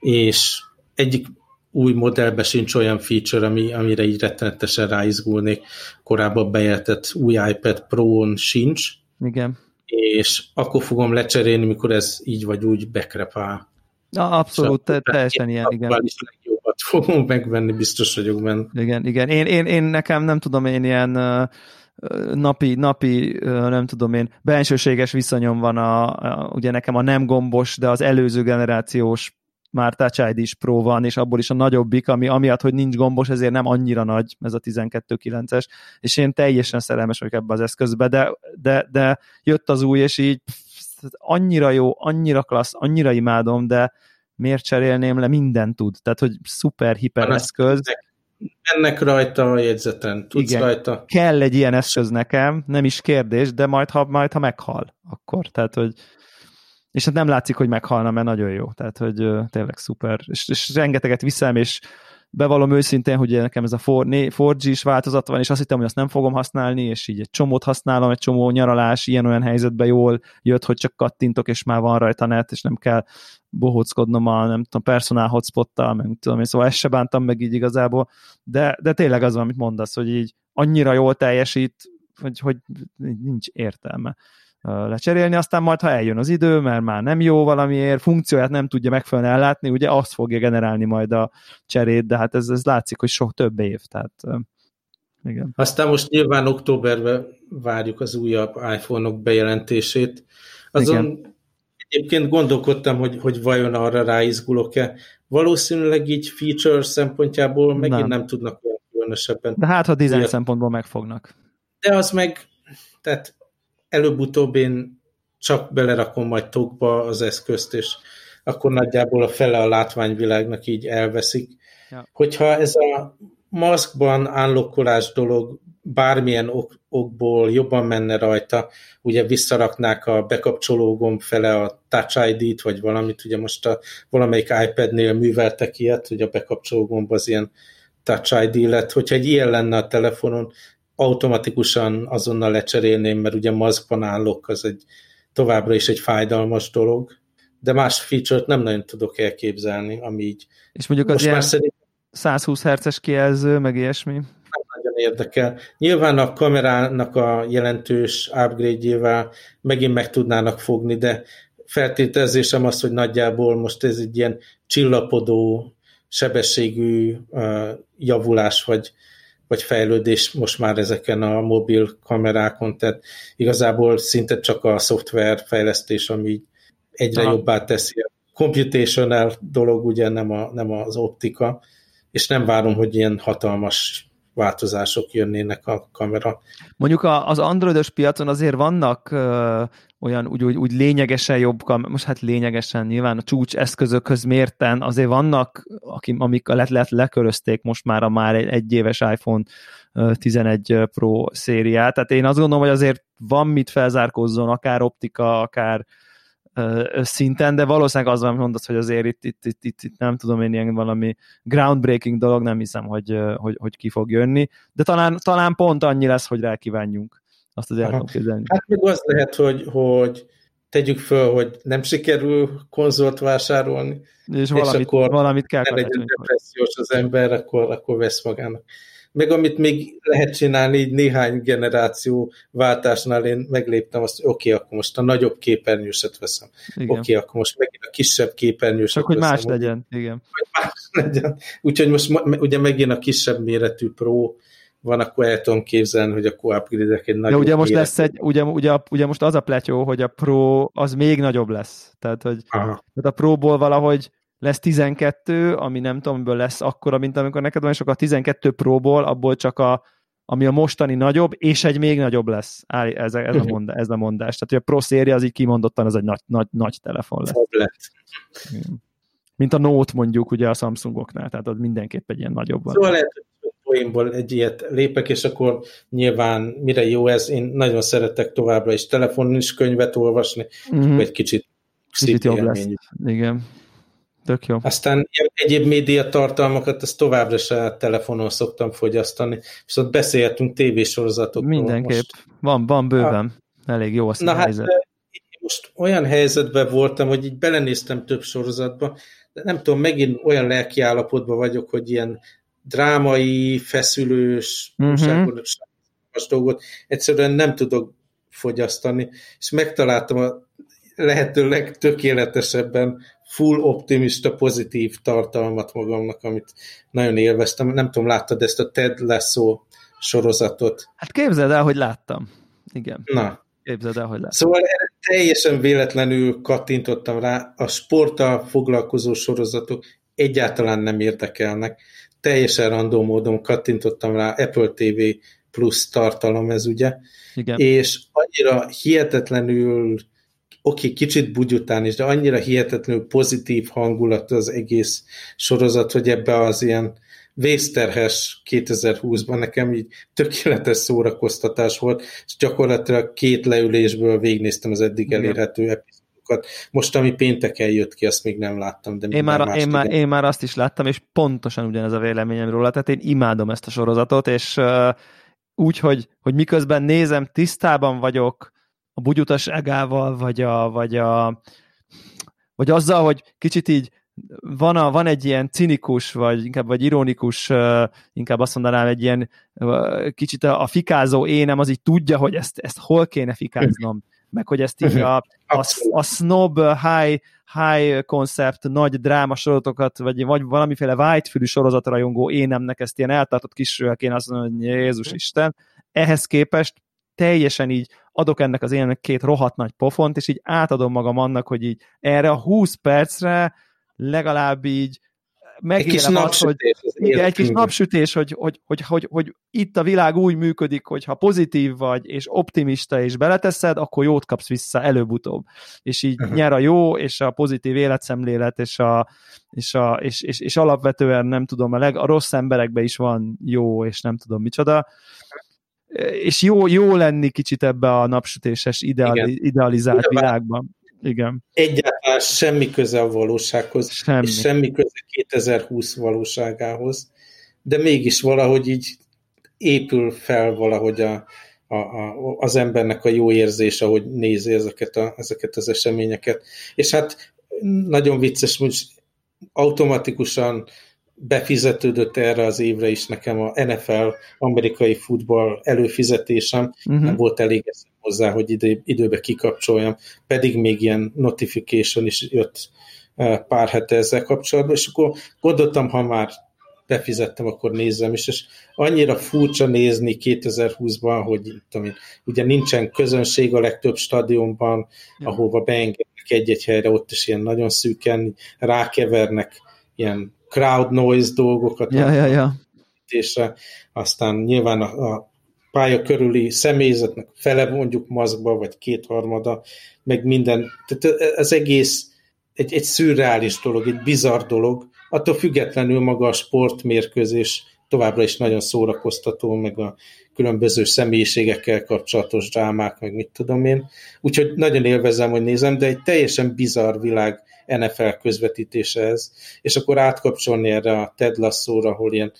és egyik új modellben sincs olyan feature, ami, amire így rettenetesen ráizgulnék. Korábban bejelentett új iPad Pro-n sincs. Igen. És akkor fogom lecserélni, mikor ez így vagy úgy bekrepál. Na, abszolút, te, teljesen ilyen, igen. Is legjobbat fogom megvenni, biztos vagyok benne. Igen, igen. Én, én, én nekem nem tudom, én ilyen uh, napi, napi, nem tudom én, bensőséges viszonyom van a, a, ugye nekem a nem gombos, de az előző generációs már Touch ID is Pro van, és abból is a nagyobbik, ami amiatt, hogy nincs gombos, ezért nem annyira nagy ez a 12.9-es, és én teljesen szerelmes vagyok ebbe az eszközbe, de, de, de jött az új, és így pff, annyira jó, annyira klassz, annyira imádom, de miért cserélném le, minden tud, tehát hogy szuper, hiper eszköz. Ennek rajta a jegyzeten, tudsz Igen, rajta. kell egy ilyen eszköz nekem, nem is kérdés, de majd ha, majd, ha meghal, akkor, tehát hogy és hát nem látszik, hogy meghalna, mert nagyon jó, tehát hogy tényleg szuper, és, és rengeteget viszem, és bevallom őszintén, hogy nekem ez a 4G is változat van, és azt hittem, hogy azt nem fogom használni, és így egy csomót használom, egy csomó nyaralás ilyen-olyan helyzetben jól jött, hogy csak kattintok, és már van rajta net, és nem kell bohóckodnom a, nem tudom, personál hotspottal, meg tudom én, szóval ezt se bántam meg így igazából, de, de tényleg az van, amit mondasz, hogy így annyira jól teljesít, hogy, hogy nincs értelme lecserélni, aztán majd, ha eljön az idő, mert már nem jó valamiért, funkcióját nem tudja megfelelően ellátni, ugye azt fogja generálni majd a cserét, de hát ez, ez látszik, hogy sok több év, tehát igen. Aztán most nyilván októberben várjuk az újabb iPhone-ok bejelentését. Azon igen. egyébként gondolkodtam, hogy, hogy vajon arra ráizgulok-e. Valószínűleg így feature szempontjából megint nem, nem tudnak olyan különösebben. De hát, ha design szempontból megfognak. De az meg, tehát előbb-utóbb én csak belerakom majd tokba az eszközt, és akkor nagyjából a fele a látványvilágnak így elveszik. Ja. Hogyha ez a maszkban állokkolás dolog bármilyen ok, okból jobban menne rajta, ugye visszaraknák a bekapcsoló gomb fele a Touch ID-t, vagy valamit, ugye most a valamelyik iPad-nél műveltek ilyet, hogy a bekapcsoló gomb az ilyen Touch ID lett, hogyha egy ilyen lenne a telefonon, automatikusan azonnal lecserélném, mert ugye maszkban állok, az egy továbbra is egy fájdalmas dolog, de más feature-t nem nagyon tudok elképzelni, ami így... És mondjuk az ilyen szerint... 120 Hz-es kijelző, meg ilyesmi? Nem nagyon érdekel. Nyilván a kamerának a jelentős upgrade-jével megint meg tudnának fogni, de feltételezésem az, hogy nagyjából most ez egy ilyen csillapodó sebességű uh, javulás, vagy vagy fejlődés most már ezeken a mobil kamerákon, tehát igazából szinte csak a szoftver fejlesztés, ami egyre Aha. jobbá teszi. A computational dolog ugye nem, a, nem az optika, és nem várom, hogy ilyen hatalmas változások jönnének a kamera. Mondjuk az androidos piacon azért vannak olyan úgy, úgy, úgy lényegesen jobb, most hát lényegesen nyilván a csúcs eszközökhöz mérten azért vannak, akik, amik le, le, lekörözték most már a már egy, egy éves iPhone 11 Pro szériát, tehát én azt gondolom, hogy azért van mit felzárkózzon, akár optika, akár szinten, de valószínűleg az, amit mondasz, hogy azért itt, itt, itt, itt, itt nem tudom én ilyen valami groundbreaking dolog, nem hiszem, hogy, hogy, hogy ki fog jönni, de talán, talán pont annyi lesz, hogy rá kívánjunk. Azt az el tudom képzelni. Hát még az lehet, hogy, hogy tegyük föl, hogy nem sikerül konzolt vásárolni, és, és valamit, akkor valamit kell ne legyen depressziós az ember, akkor, akkor vesz magának meg amit még lehet csinálni, így néhány generáció váltásnál én megléptem azt, hogy oké, okay, akkor most a nagyobb képernyőset veszem. Oké, okay, akkor most megint a kisebb képernyőset Csak hogy más legyen, igen. Hogy más [laughs] legyen. Úgyhogy most ugye megint a kisebb méretű Pro van, akkor el tudom képzelni, hogy akkor upgrade egy nagyobb De ugye most lesz egy, ugye, ugye, ugye most az a pletyó, hogy a Pro az még nagyobb lesz. Tehát, hogy tehát a Pro-ból valahogy lesz 12, ami nem tudom, amiből lesz akkora, mint amikor neked van, és akkor a 12 próból, abból csak a, ami a mostani nagyobb, és egy még nagyobb lesz. Áll, ez, ez, a, mondás, ez a mondás. Tehát, hogy a Pro széria az így kimondottan, az egy nagy, nagy, nagy telefon lesz. Tablet. Mint a Note mondjuk ugye a Samsungoknál, tehát az mindenképp egy ilyen nagyobb. Szóval lehet, hogy poénból egy ilyet lépek, és akkor nyilván mire jó ez, én nagyon szeretek továbbra is telefonon is könyvet olvasni, mm-hmm. egy kicsit Kicsit jobb lesz. Igen. Tök jó. Aztán egyéb média tartalmakat azt továbbra se telefonon szoktam fogyasztani, viszont beszélhetünk tévésorozatokról. Mindenképp. Most. Van, van bőven. Ha. Elég jó az Na hát, helyzet. most olyan helyzetben voltam, hogy így belenéztem több sorozatba, de nem tudom, megint olyan lelki állapotban vagyok, hogy ilyen drámai, feszülős, uh-huh. dolgot egyszerűen nem tudok fogyasztani, és megtaláltam a lehető legtökéletesebben full optimista, pozitív tartalmat magamnak, amit nagyon élveztem. Nem tudom, láttad ezt a Ted Lasso sorozatot? Hát képzeld el, hogy láttam. Igen. Na. Képzeld el, hogy láttam. Szóval teljesen véletlenül kattintottam rá, a sporttal foglalkozó sorozatok egyáltalán nem érdekelnek. Teljesen random módon kattintottam rá Apple TV plusz tartalom ez ugye, Igen. és annyira hihetetlenül oké, okay, kicsit bugyután is, de annyira hihetetlenül pozitív hangulat az egész sorozat, hogy ebbe az ilyen vészterhes 2020-ban nekem így tökéletes szórakoztatás volt, és gyakorlatilag két leülésből végignéztem az eddig elérhető epizódokat. Most, ami pénteken jött ki, azt még nem láttam. De én, már, én, már, én már azt is láttam, és pontosan ugyanez a véleményem róla, tehát én imádom ezt a sorozatot, és uh, úgy, hogy, hogy miközben nézem, tisztában vagyok a bugyutaságával, vagy, a, vagy, a, vagy azzal, hogy kicsit így van, a, van egy ilyen cinikus, vagy inkább vagy ironikus, inkább azt mondanám, egy ilyen kicsit a, a fikázó énem, az így tudja, hogy ezt, ezt hol kéne fikáznom, [laughs] meg hogy ezt így a, [laughs] a, a snob high, high concept, nagy dráma sorozatokat, vagy, vagy valamiféle whitefülű sorozatrajongó énemnek ezt ilyen eltartott kisről kéne azt mondani, hogy Jézus Isten. Ehhez képest teljesen így adok ennek az énnek két rohadt nagy pofont, és így átadom magam annak, hogy így erre a 20 percre legalább így megélem azt, hogy igen, egy kis napsütés, hogy, hogy, hogy, hogy, hogy itt a világ úgy működik, hogy ha pozitív vagy, és optimista, és beleteszed, akkor jót kapsz vissza előbb-utóbb. És így uh-huh. nyer a jó, és a pozitív életszemlélet, és, a, és, a, és, és, és alapvetően nem tudom, a, leg, a rossz emberekben is van jó, és nem tudom micsoda és jó, jó lenni kicsit ebbe a napsütéses ideali, idealizált Igen. világban. Igen. Egyáltalán semmi köze a valósághoz, semmi. és semmi köze 2020 valóságához, de mégis valahogy így épül fel valahogy a, a, a, az embernek a jó érzés, ahogy nézi ezeket, a, ezeket az eseményeket. És hát nagyon vicces, hogy automatikusan befizetődött erre az évre is nekem a NFL amerikai futball előfizetésem, uh-huh. nem volt elég hozzá, hogy idő, időbe kikapcsoljam, pedig még ilyen notification is jött e, pár hete ezzel kapcsolatban, és akkor gondoltam, ha már befizettem, akkor nézzem is, és annyira furcsa nézni 2020-ban, hogy tudom én, ugye nincsen közönség a legtöbb stadionban, ja. ahova beengednek egy-egy helyre, ott is ilyen nagyon szűken rákevernek ilyen crowd noise dolgokat. Ja, ja, ja. És aztán nyilván a, a pálya körüli személyzetnek fele mondjuk maszkba, vagy kétharmada, meg minden. Tehát ez egész egy, egy szürreális dolog, egy bizarr dolog. Attól függetlenül maga a sportmérkőzés továbbra is nagyon szórakoztató, meg a különböző személyiségekkel kapcsolatos drámák, meg mit tudom én. Úgyhogy nagyon élvezem, hogy nézem, de egy teljesen bizarr világ NFL közvetítése ez, és akkor átkapcsolni erre a Ted Lasso-ra, ahol ilyen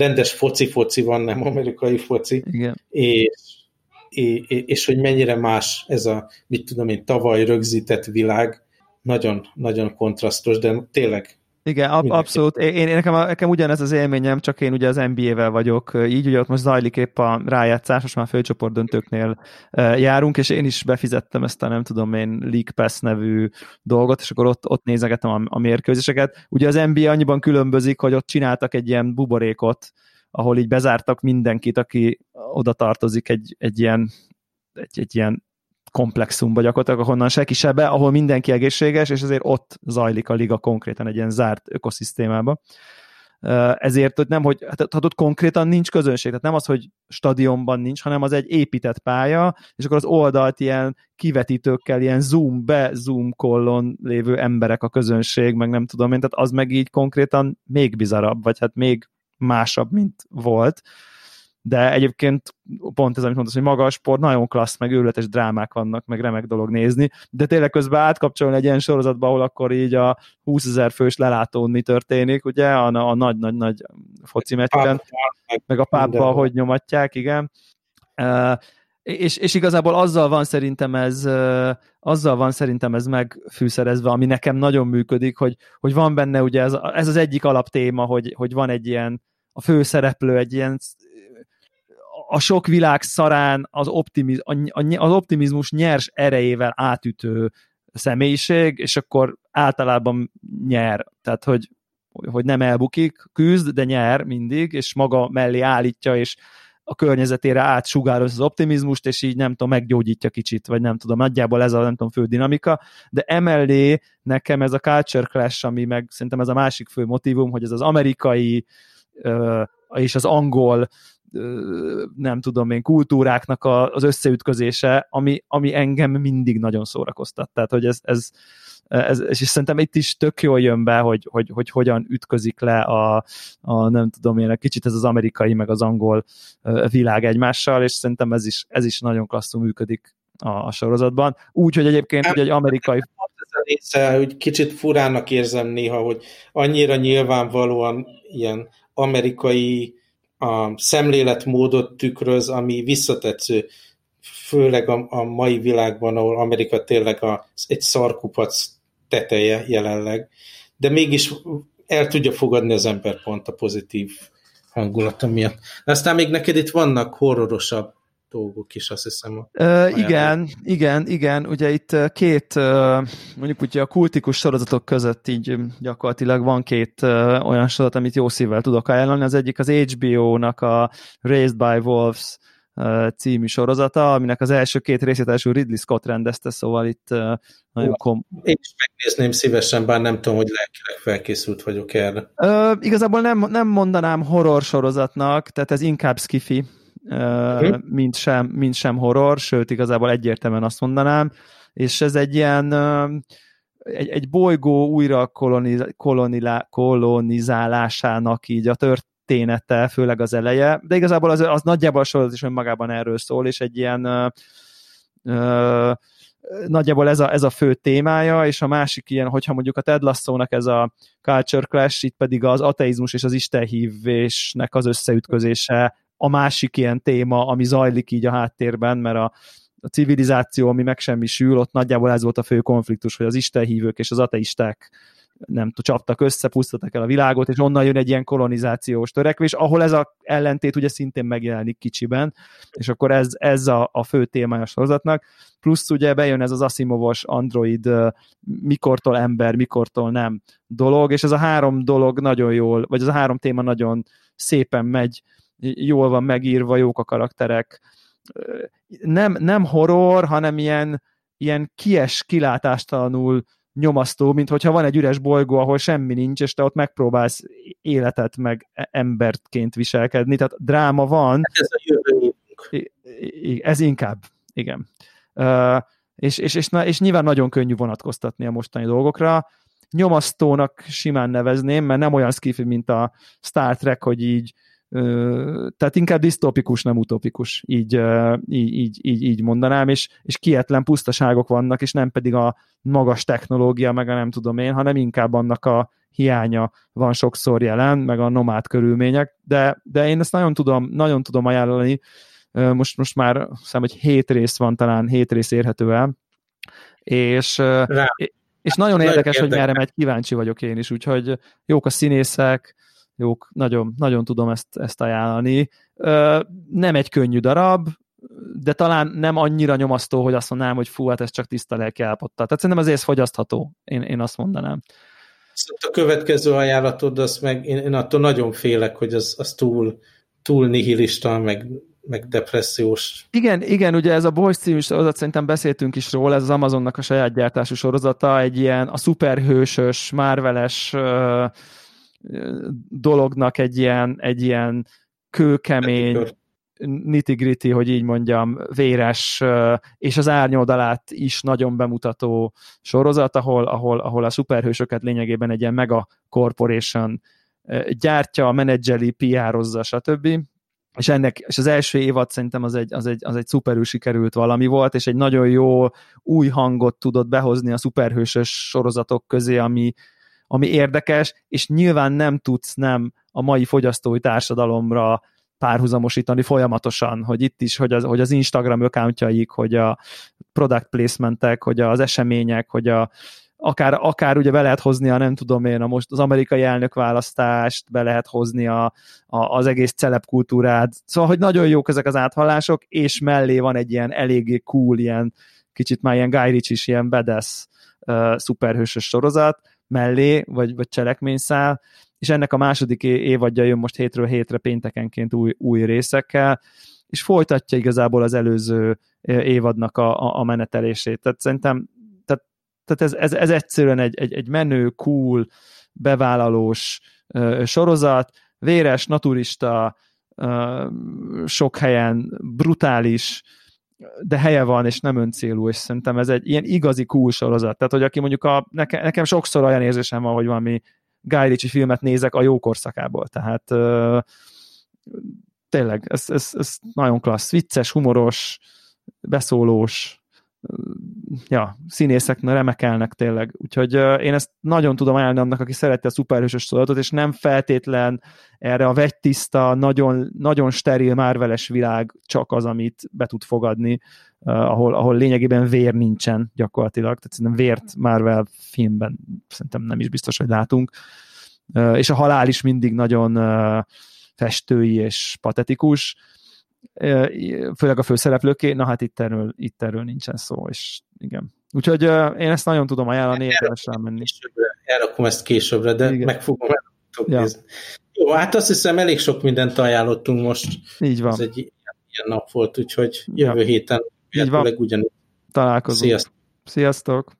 rendes foci-foci van, nem amerikai foci, Igen. És, és, és hogy mennyire más ez a, mit tudom én, tavaly rögzített világ, nagyon, nagyon kontrasztos, de tényleg igen, ab, abszolút. Én, én, nekem, nekem ugyanez az élményem, csak én ugye az NBA-vel vagyok, így ugye ott most zajlik épp a rájátszás, most már főcsoport döntőknél járunk, és én is befizettem ezt a nem tudom én League Pass nevű dolgot, és akkor ott, ott nézegetem a, a mérkőzéseket. Ugye az NBA annyiban különbözik, hogy ott csináltak egy ilyen buborékot, ahol így bezártak mindenkit, aki oda tartozik egy, egy ilyen egy, egy ilyen komplexumba gyakorlatilag, ahonnan senki se be, ahol mindenki egészséges, és ezért ott zajlik a liga konkrétan egy ilyen zárt ökoszisztémába. Ezért hogy nem, hogy hát, hát ott konkrétan nincs közönség, tehát nem az, hogy stadionban nincs, hanem az egy épített pálya, és akkor az oldalt ilyen kivetítőkkel, ilyen zoom be, zoom kollon lévő emberek a közönség, meg nem tudom én, tehát az meg így konkrétan még bizarabb, vagy hát még másabb, mint volt de egyébként pont ez, amit mondasz, hogy maga a sport nagyon klassz, meg őrületes drámák vannak, meg remek dolog nézni, de tényleg közben átkapcsolni egy ilyen sorozatba, ahol akkor így a 20 ezer fős lelátón mi történik, ugye, a, nagy-nagy-nagy foci meccsen, meg a pápba, hogy nyomatják, igen. Uh, és, és igazából azzal van szerintem ez azzal van szerintem ez megfűszerezve, ami nekem nagyon működik, hogy, hogy van benne ugye ez, ez az egyik alaptéma, hogy, hogy van egy ilyen a főszereplő egy ilyen a sok világ szarán az, optimiz, az optimizmus nyers erejével átütő személyiség, és akkor általában nyer. Tehát, hogy, hogy nem elbukik, küzd, de nyer mindig, és maga mellé állítja, és a környezetére átsugároz az optimizmust, és így nem tudom, meggyógyítja kicsit, vagy nem tudom, nagyjából ez a nem tudom, fő dinamika, de emellé nekem ez a culture clash, ami meg szerintem ez a másik fő motivum, hogy ez az amerikai és az angol nem tudom én, kultúráknak a, az összeütközése, ami, ami engem mindig nagyon szórakoztat. Tehát, hogy ez, ez, ez, és szerintem itt is tök jól jön be, hogy, hogy, hogy hogyan ütközik le a, a nem tudom én, kicsit ez az amerikai meg az angol világ egymással, és szerintem ez is, ez is nagyon klasszul működik a, a sorozatban. Úgy, hogy egyébként hogy egy amerikai... Része, hogy kicsit furának érzem néha, hogy annyira nyilvánvalóan ilyen amerikai a szemléletmódot tükröz, ami visszatetsző, főleg a, a mai világban, ahol Amerika tényleg a, egy szarkupac teteje jelenleg, de mégis el tudja fogadni az ember pont a pozitív hangulata miatt. Aztán még neked itt vannak horrorosabb dolgok is, azt hiszem. Uh, igen, igen, igen. Ugye itt két, mondjuk ugye a kultikus sorozatok között így gyakorlatilag van két olyan sorozat, amit jó szívvel tudok ajánlani. Az egyik az HBO-nak a Raised by Wolves című sorozata, aminek az első két részét első Ridley Scott rendezte, szóval itt nagyon kom... Én is megnézném szívesen, bár nem tudom, hogy lelkileg felkészült vagyok erre. Uh, igazából nem, nem mondanám horror sorozatnak, tehát ez inkább skifi, uh, mint, sem, mint sem horror, sőt igazából egyértelműen azt mondanám, és ez egy ilyen egy, egy bolygó újra koloniz, kolonilá, kolonizálásának így a története, főleg az eleje, de igazából az, az nagyjából a sorozat is önmagában erről szól, és egy ilyen uh, nagyjából ez a, ez a fő témája, és a másik ilyen, hogyha mondjuk a Ted Lasso-nak ez a culture clash, itt pedig az ateizmus és az istenhívésnek az összeütközése a másik ilyen téma, ami zajlik így a háttérben, mert a, a civilizáció, ami megsemmisül, ott nagyjából ez volt a fő konfliktus, hogy az istenhívők és az ateisták nem tudom, csaptak össze, pusztítottak el a világot, és onnan jön egy ilyen kolonizációs törekvés, ahol ez a ellentét ugye szintén megjelenik kicsiben, és akkor ez, ez a, a fő témája a sorozatnak, plusz ugye bejön ez az Asimovos android mikortól ember, mikortól nem dolog, és ez a három dolog nagyon jól, vagy ez a három téma nagyon szépen megy, jól van megírva, jók a karakterek, nem, nem horror, hanem ilyen, ilyen kies, kilátástalanul nyomasztó, mint hogyha van egy üres bolygó, ahol semmi nincs, és te ott megpróbálsz életet meg e- emberként viselkedni, tehát dráma van. Hát ez a jövő Ez inkább, igen. Uh, és, és, és, és nyilván nagyon könnyű vonatkoztatni a mostani dolgokra. Nyomasztónak simán nevezném, mert nem olyan skifi, mint a Star Trek, hogy így tehát inkább disztópikus, nem utopikus, így, így, így, így, mondanám, és, és kietlen pusztaságok vannak, és nem pedig a magas technológia, meg a nem tudom én, hanem inkább annak a hiánya van sokszor jelen, meg a nomád körülmények, de, de én ezt nagyon tudom, nagyon tudom ajánlani, most, most már hiszem, hogy hét rész van, talán hét rész érhető el, és, Rá. és nagyon, nagyon érdekes, érdekes, hogy merre megy, kíváncsi vagyok én is, úgyhogy jók a színészek, jók, nagyon, nagyon tudom ezt, ezt ajánlani. Nem egy könnyű darab, de talán nem annyira nyomasztó, hogy azt mondanám, hogy fú, hát ez csak tiszta lelki állapottal. Tehát szerintem azért fogyasztható, én, én azt mondanám. A következő ajánlatod, az meg én, én attól nagyon félek, hogy az, az túl, túl nihilista, meg, meg depressziós. Igen, igen, ugye ez a Boys című sorozat, szerintem beszéltünk is róla, ez az Amazonnak a saját gyártású sorozata, egy ilyen a szuperhősös, márveles uh, dolognak egy ilyen, egy ilyen kőkemény, nitty hogy így mondjam, véres, és az árnyoldalát is nagyon bemutató sorozat, ahol, ahol, ahol a szuperhősöket lényegében egy ilyen mega corporation gyártja, menedzseli, PR-ozza, stb. És, ennek, és az első évad szerintem az egy, az egy, az egy szuperül sikerült valami volt, és egy nagyon jó új hangot tudott behozni a szuperhősös sorozatok közé, ami, ami érdekes, és nyilván nem tudsz nem a mai fogyasztói társadalomra párhuzamosítani folyamatosan, hogy itt is, hogy az, hogy az Instagram accountjaik, hogy a product placementek, hogy az események, hogy a, akár, akár ugye be lehet hozni a nem tudom én, a most az amerikai elnökválasztást, be lehet hozni a, a, az egész celebkultúrát, szóval, hogy nagyon jók ezek az áthallások, és mellé van egy ilyen eléggé cool, ilyen kicsit már ilyen Guy Ritchie is ilyen badass uh, szuperhősös sorozat, mellé, vagy, vagy cselekményszál, és ennek a második évadja jön most hétről hétre péntekenként új, új részekkel, és folytatja igazából az előző évadnak a, a, menetelését. Tehát szerintem tehát, tehát ez, ez, ez egyszerűen egy, egy, egy menő, cool, bevállalós uh, sorozat, véres, naturista, uh, sok helyen brutális, de helye van, és nem öncélú, és szerintem ez egy ilyen igazi cool sorozat. Tehát, hogy aki mondjuk a, nekem, nekem sokszor olyan érzésem van, hogy valami Guy Ritchie filmet nézek a jó korszakából. Tehát uh, tényleg, ez, ez, ez nagyon klassz, vicces, humoros, beszólós, ja, színészek remekelnek tényleg. Úgyhogy én ezt nagyon tudom ajánlani annak, aki szereti a szuperhősös sorozatot, és nem feltétlen erre a vegytiszta, nagyon, nagyon steril, márveles világ csak az, amit be tud fogadni, ahol, ahol lényegében vér nincsen gyakorlatilag. Tehát szerintem vért Marvel filmben szerintem nem is biztos, hogy látunk. És a halál is mindig nagyon uh, festői és patetikus főleg a főszereplőké, na hát itt erről, itt erről nincsen szó, és igen. Úgyhogy én ezt nagyon tudom ajánlani, érdemes menni. Elrakom ezt későbbre, de igen. meg fogom ja. Jó, hát azt hiszem elég sok mindent ajánlottunk most. Így van. Ez egy ilyen nap volt, úgyhogy jövő ja. héten így van. ugyanígy. Találkozunk. Sziasztok! Sziasztok!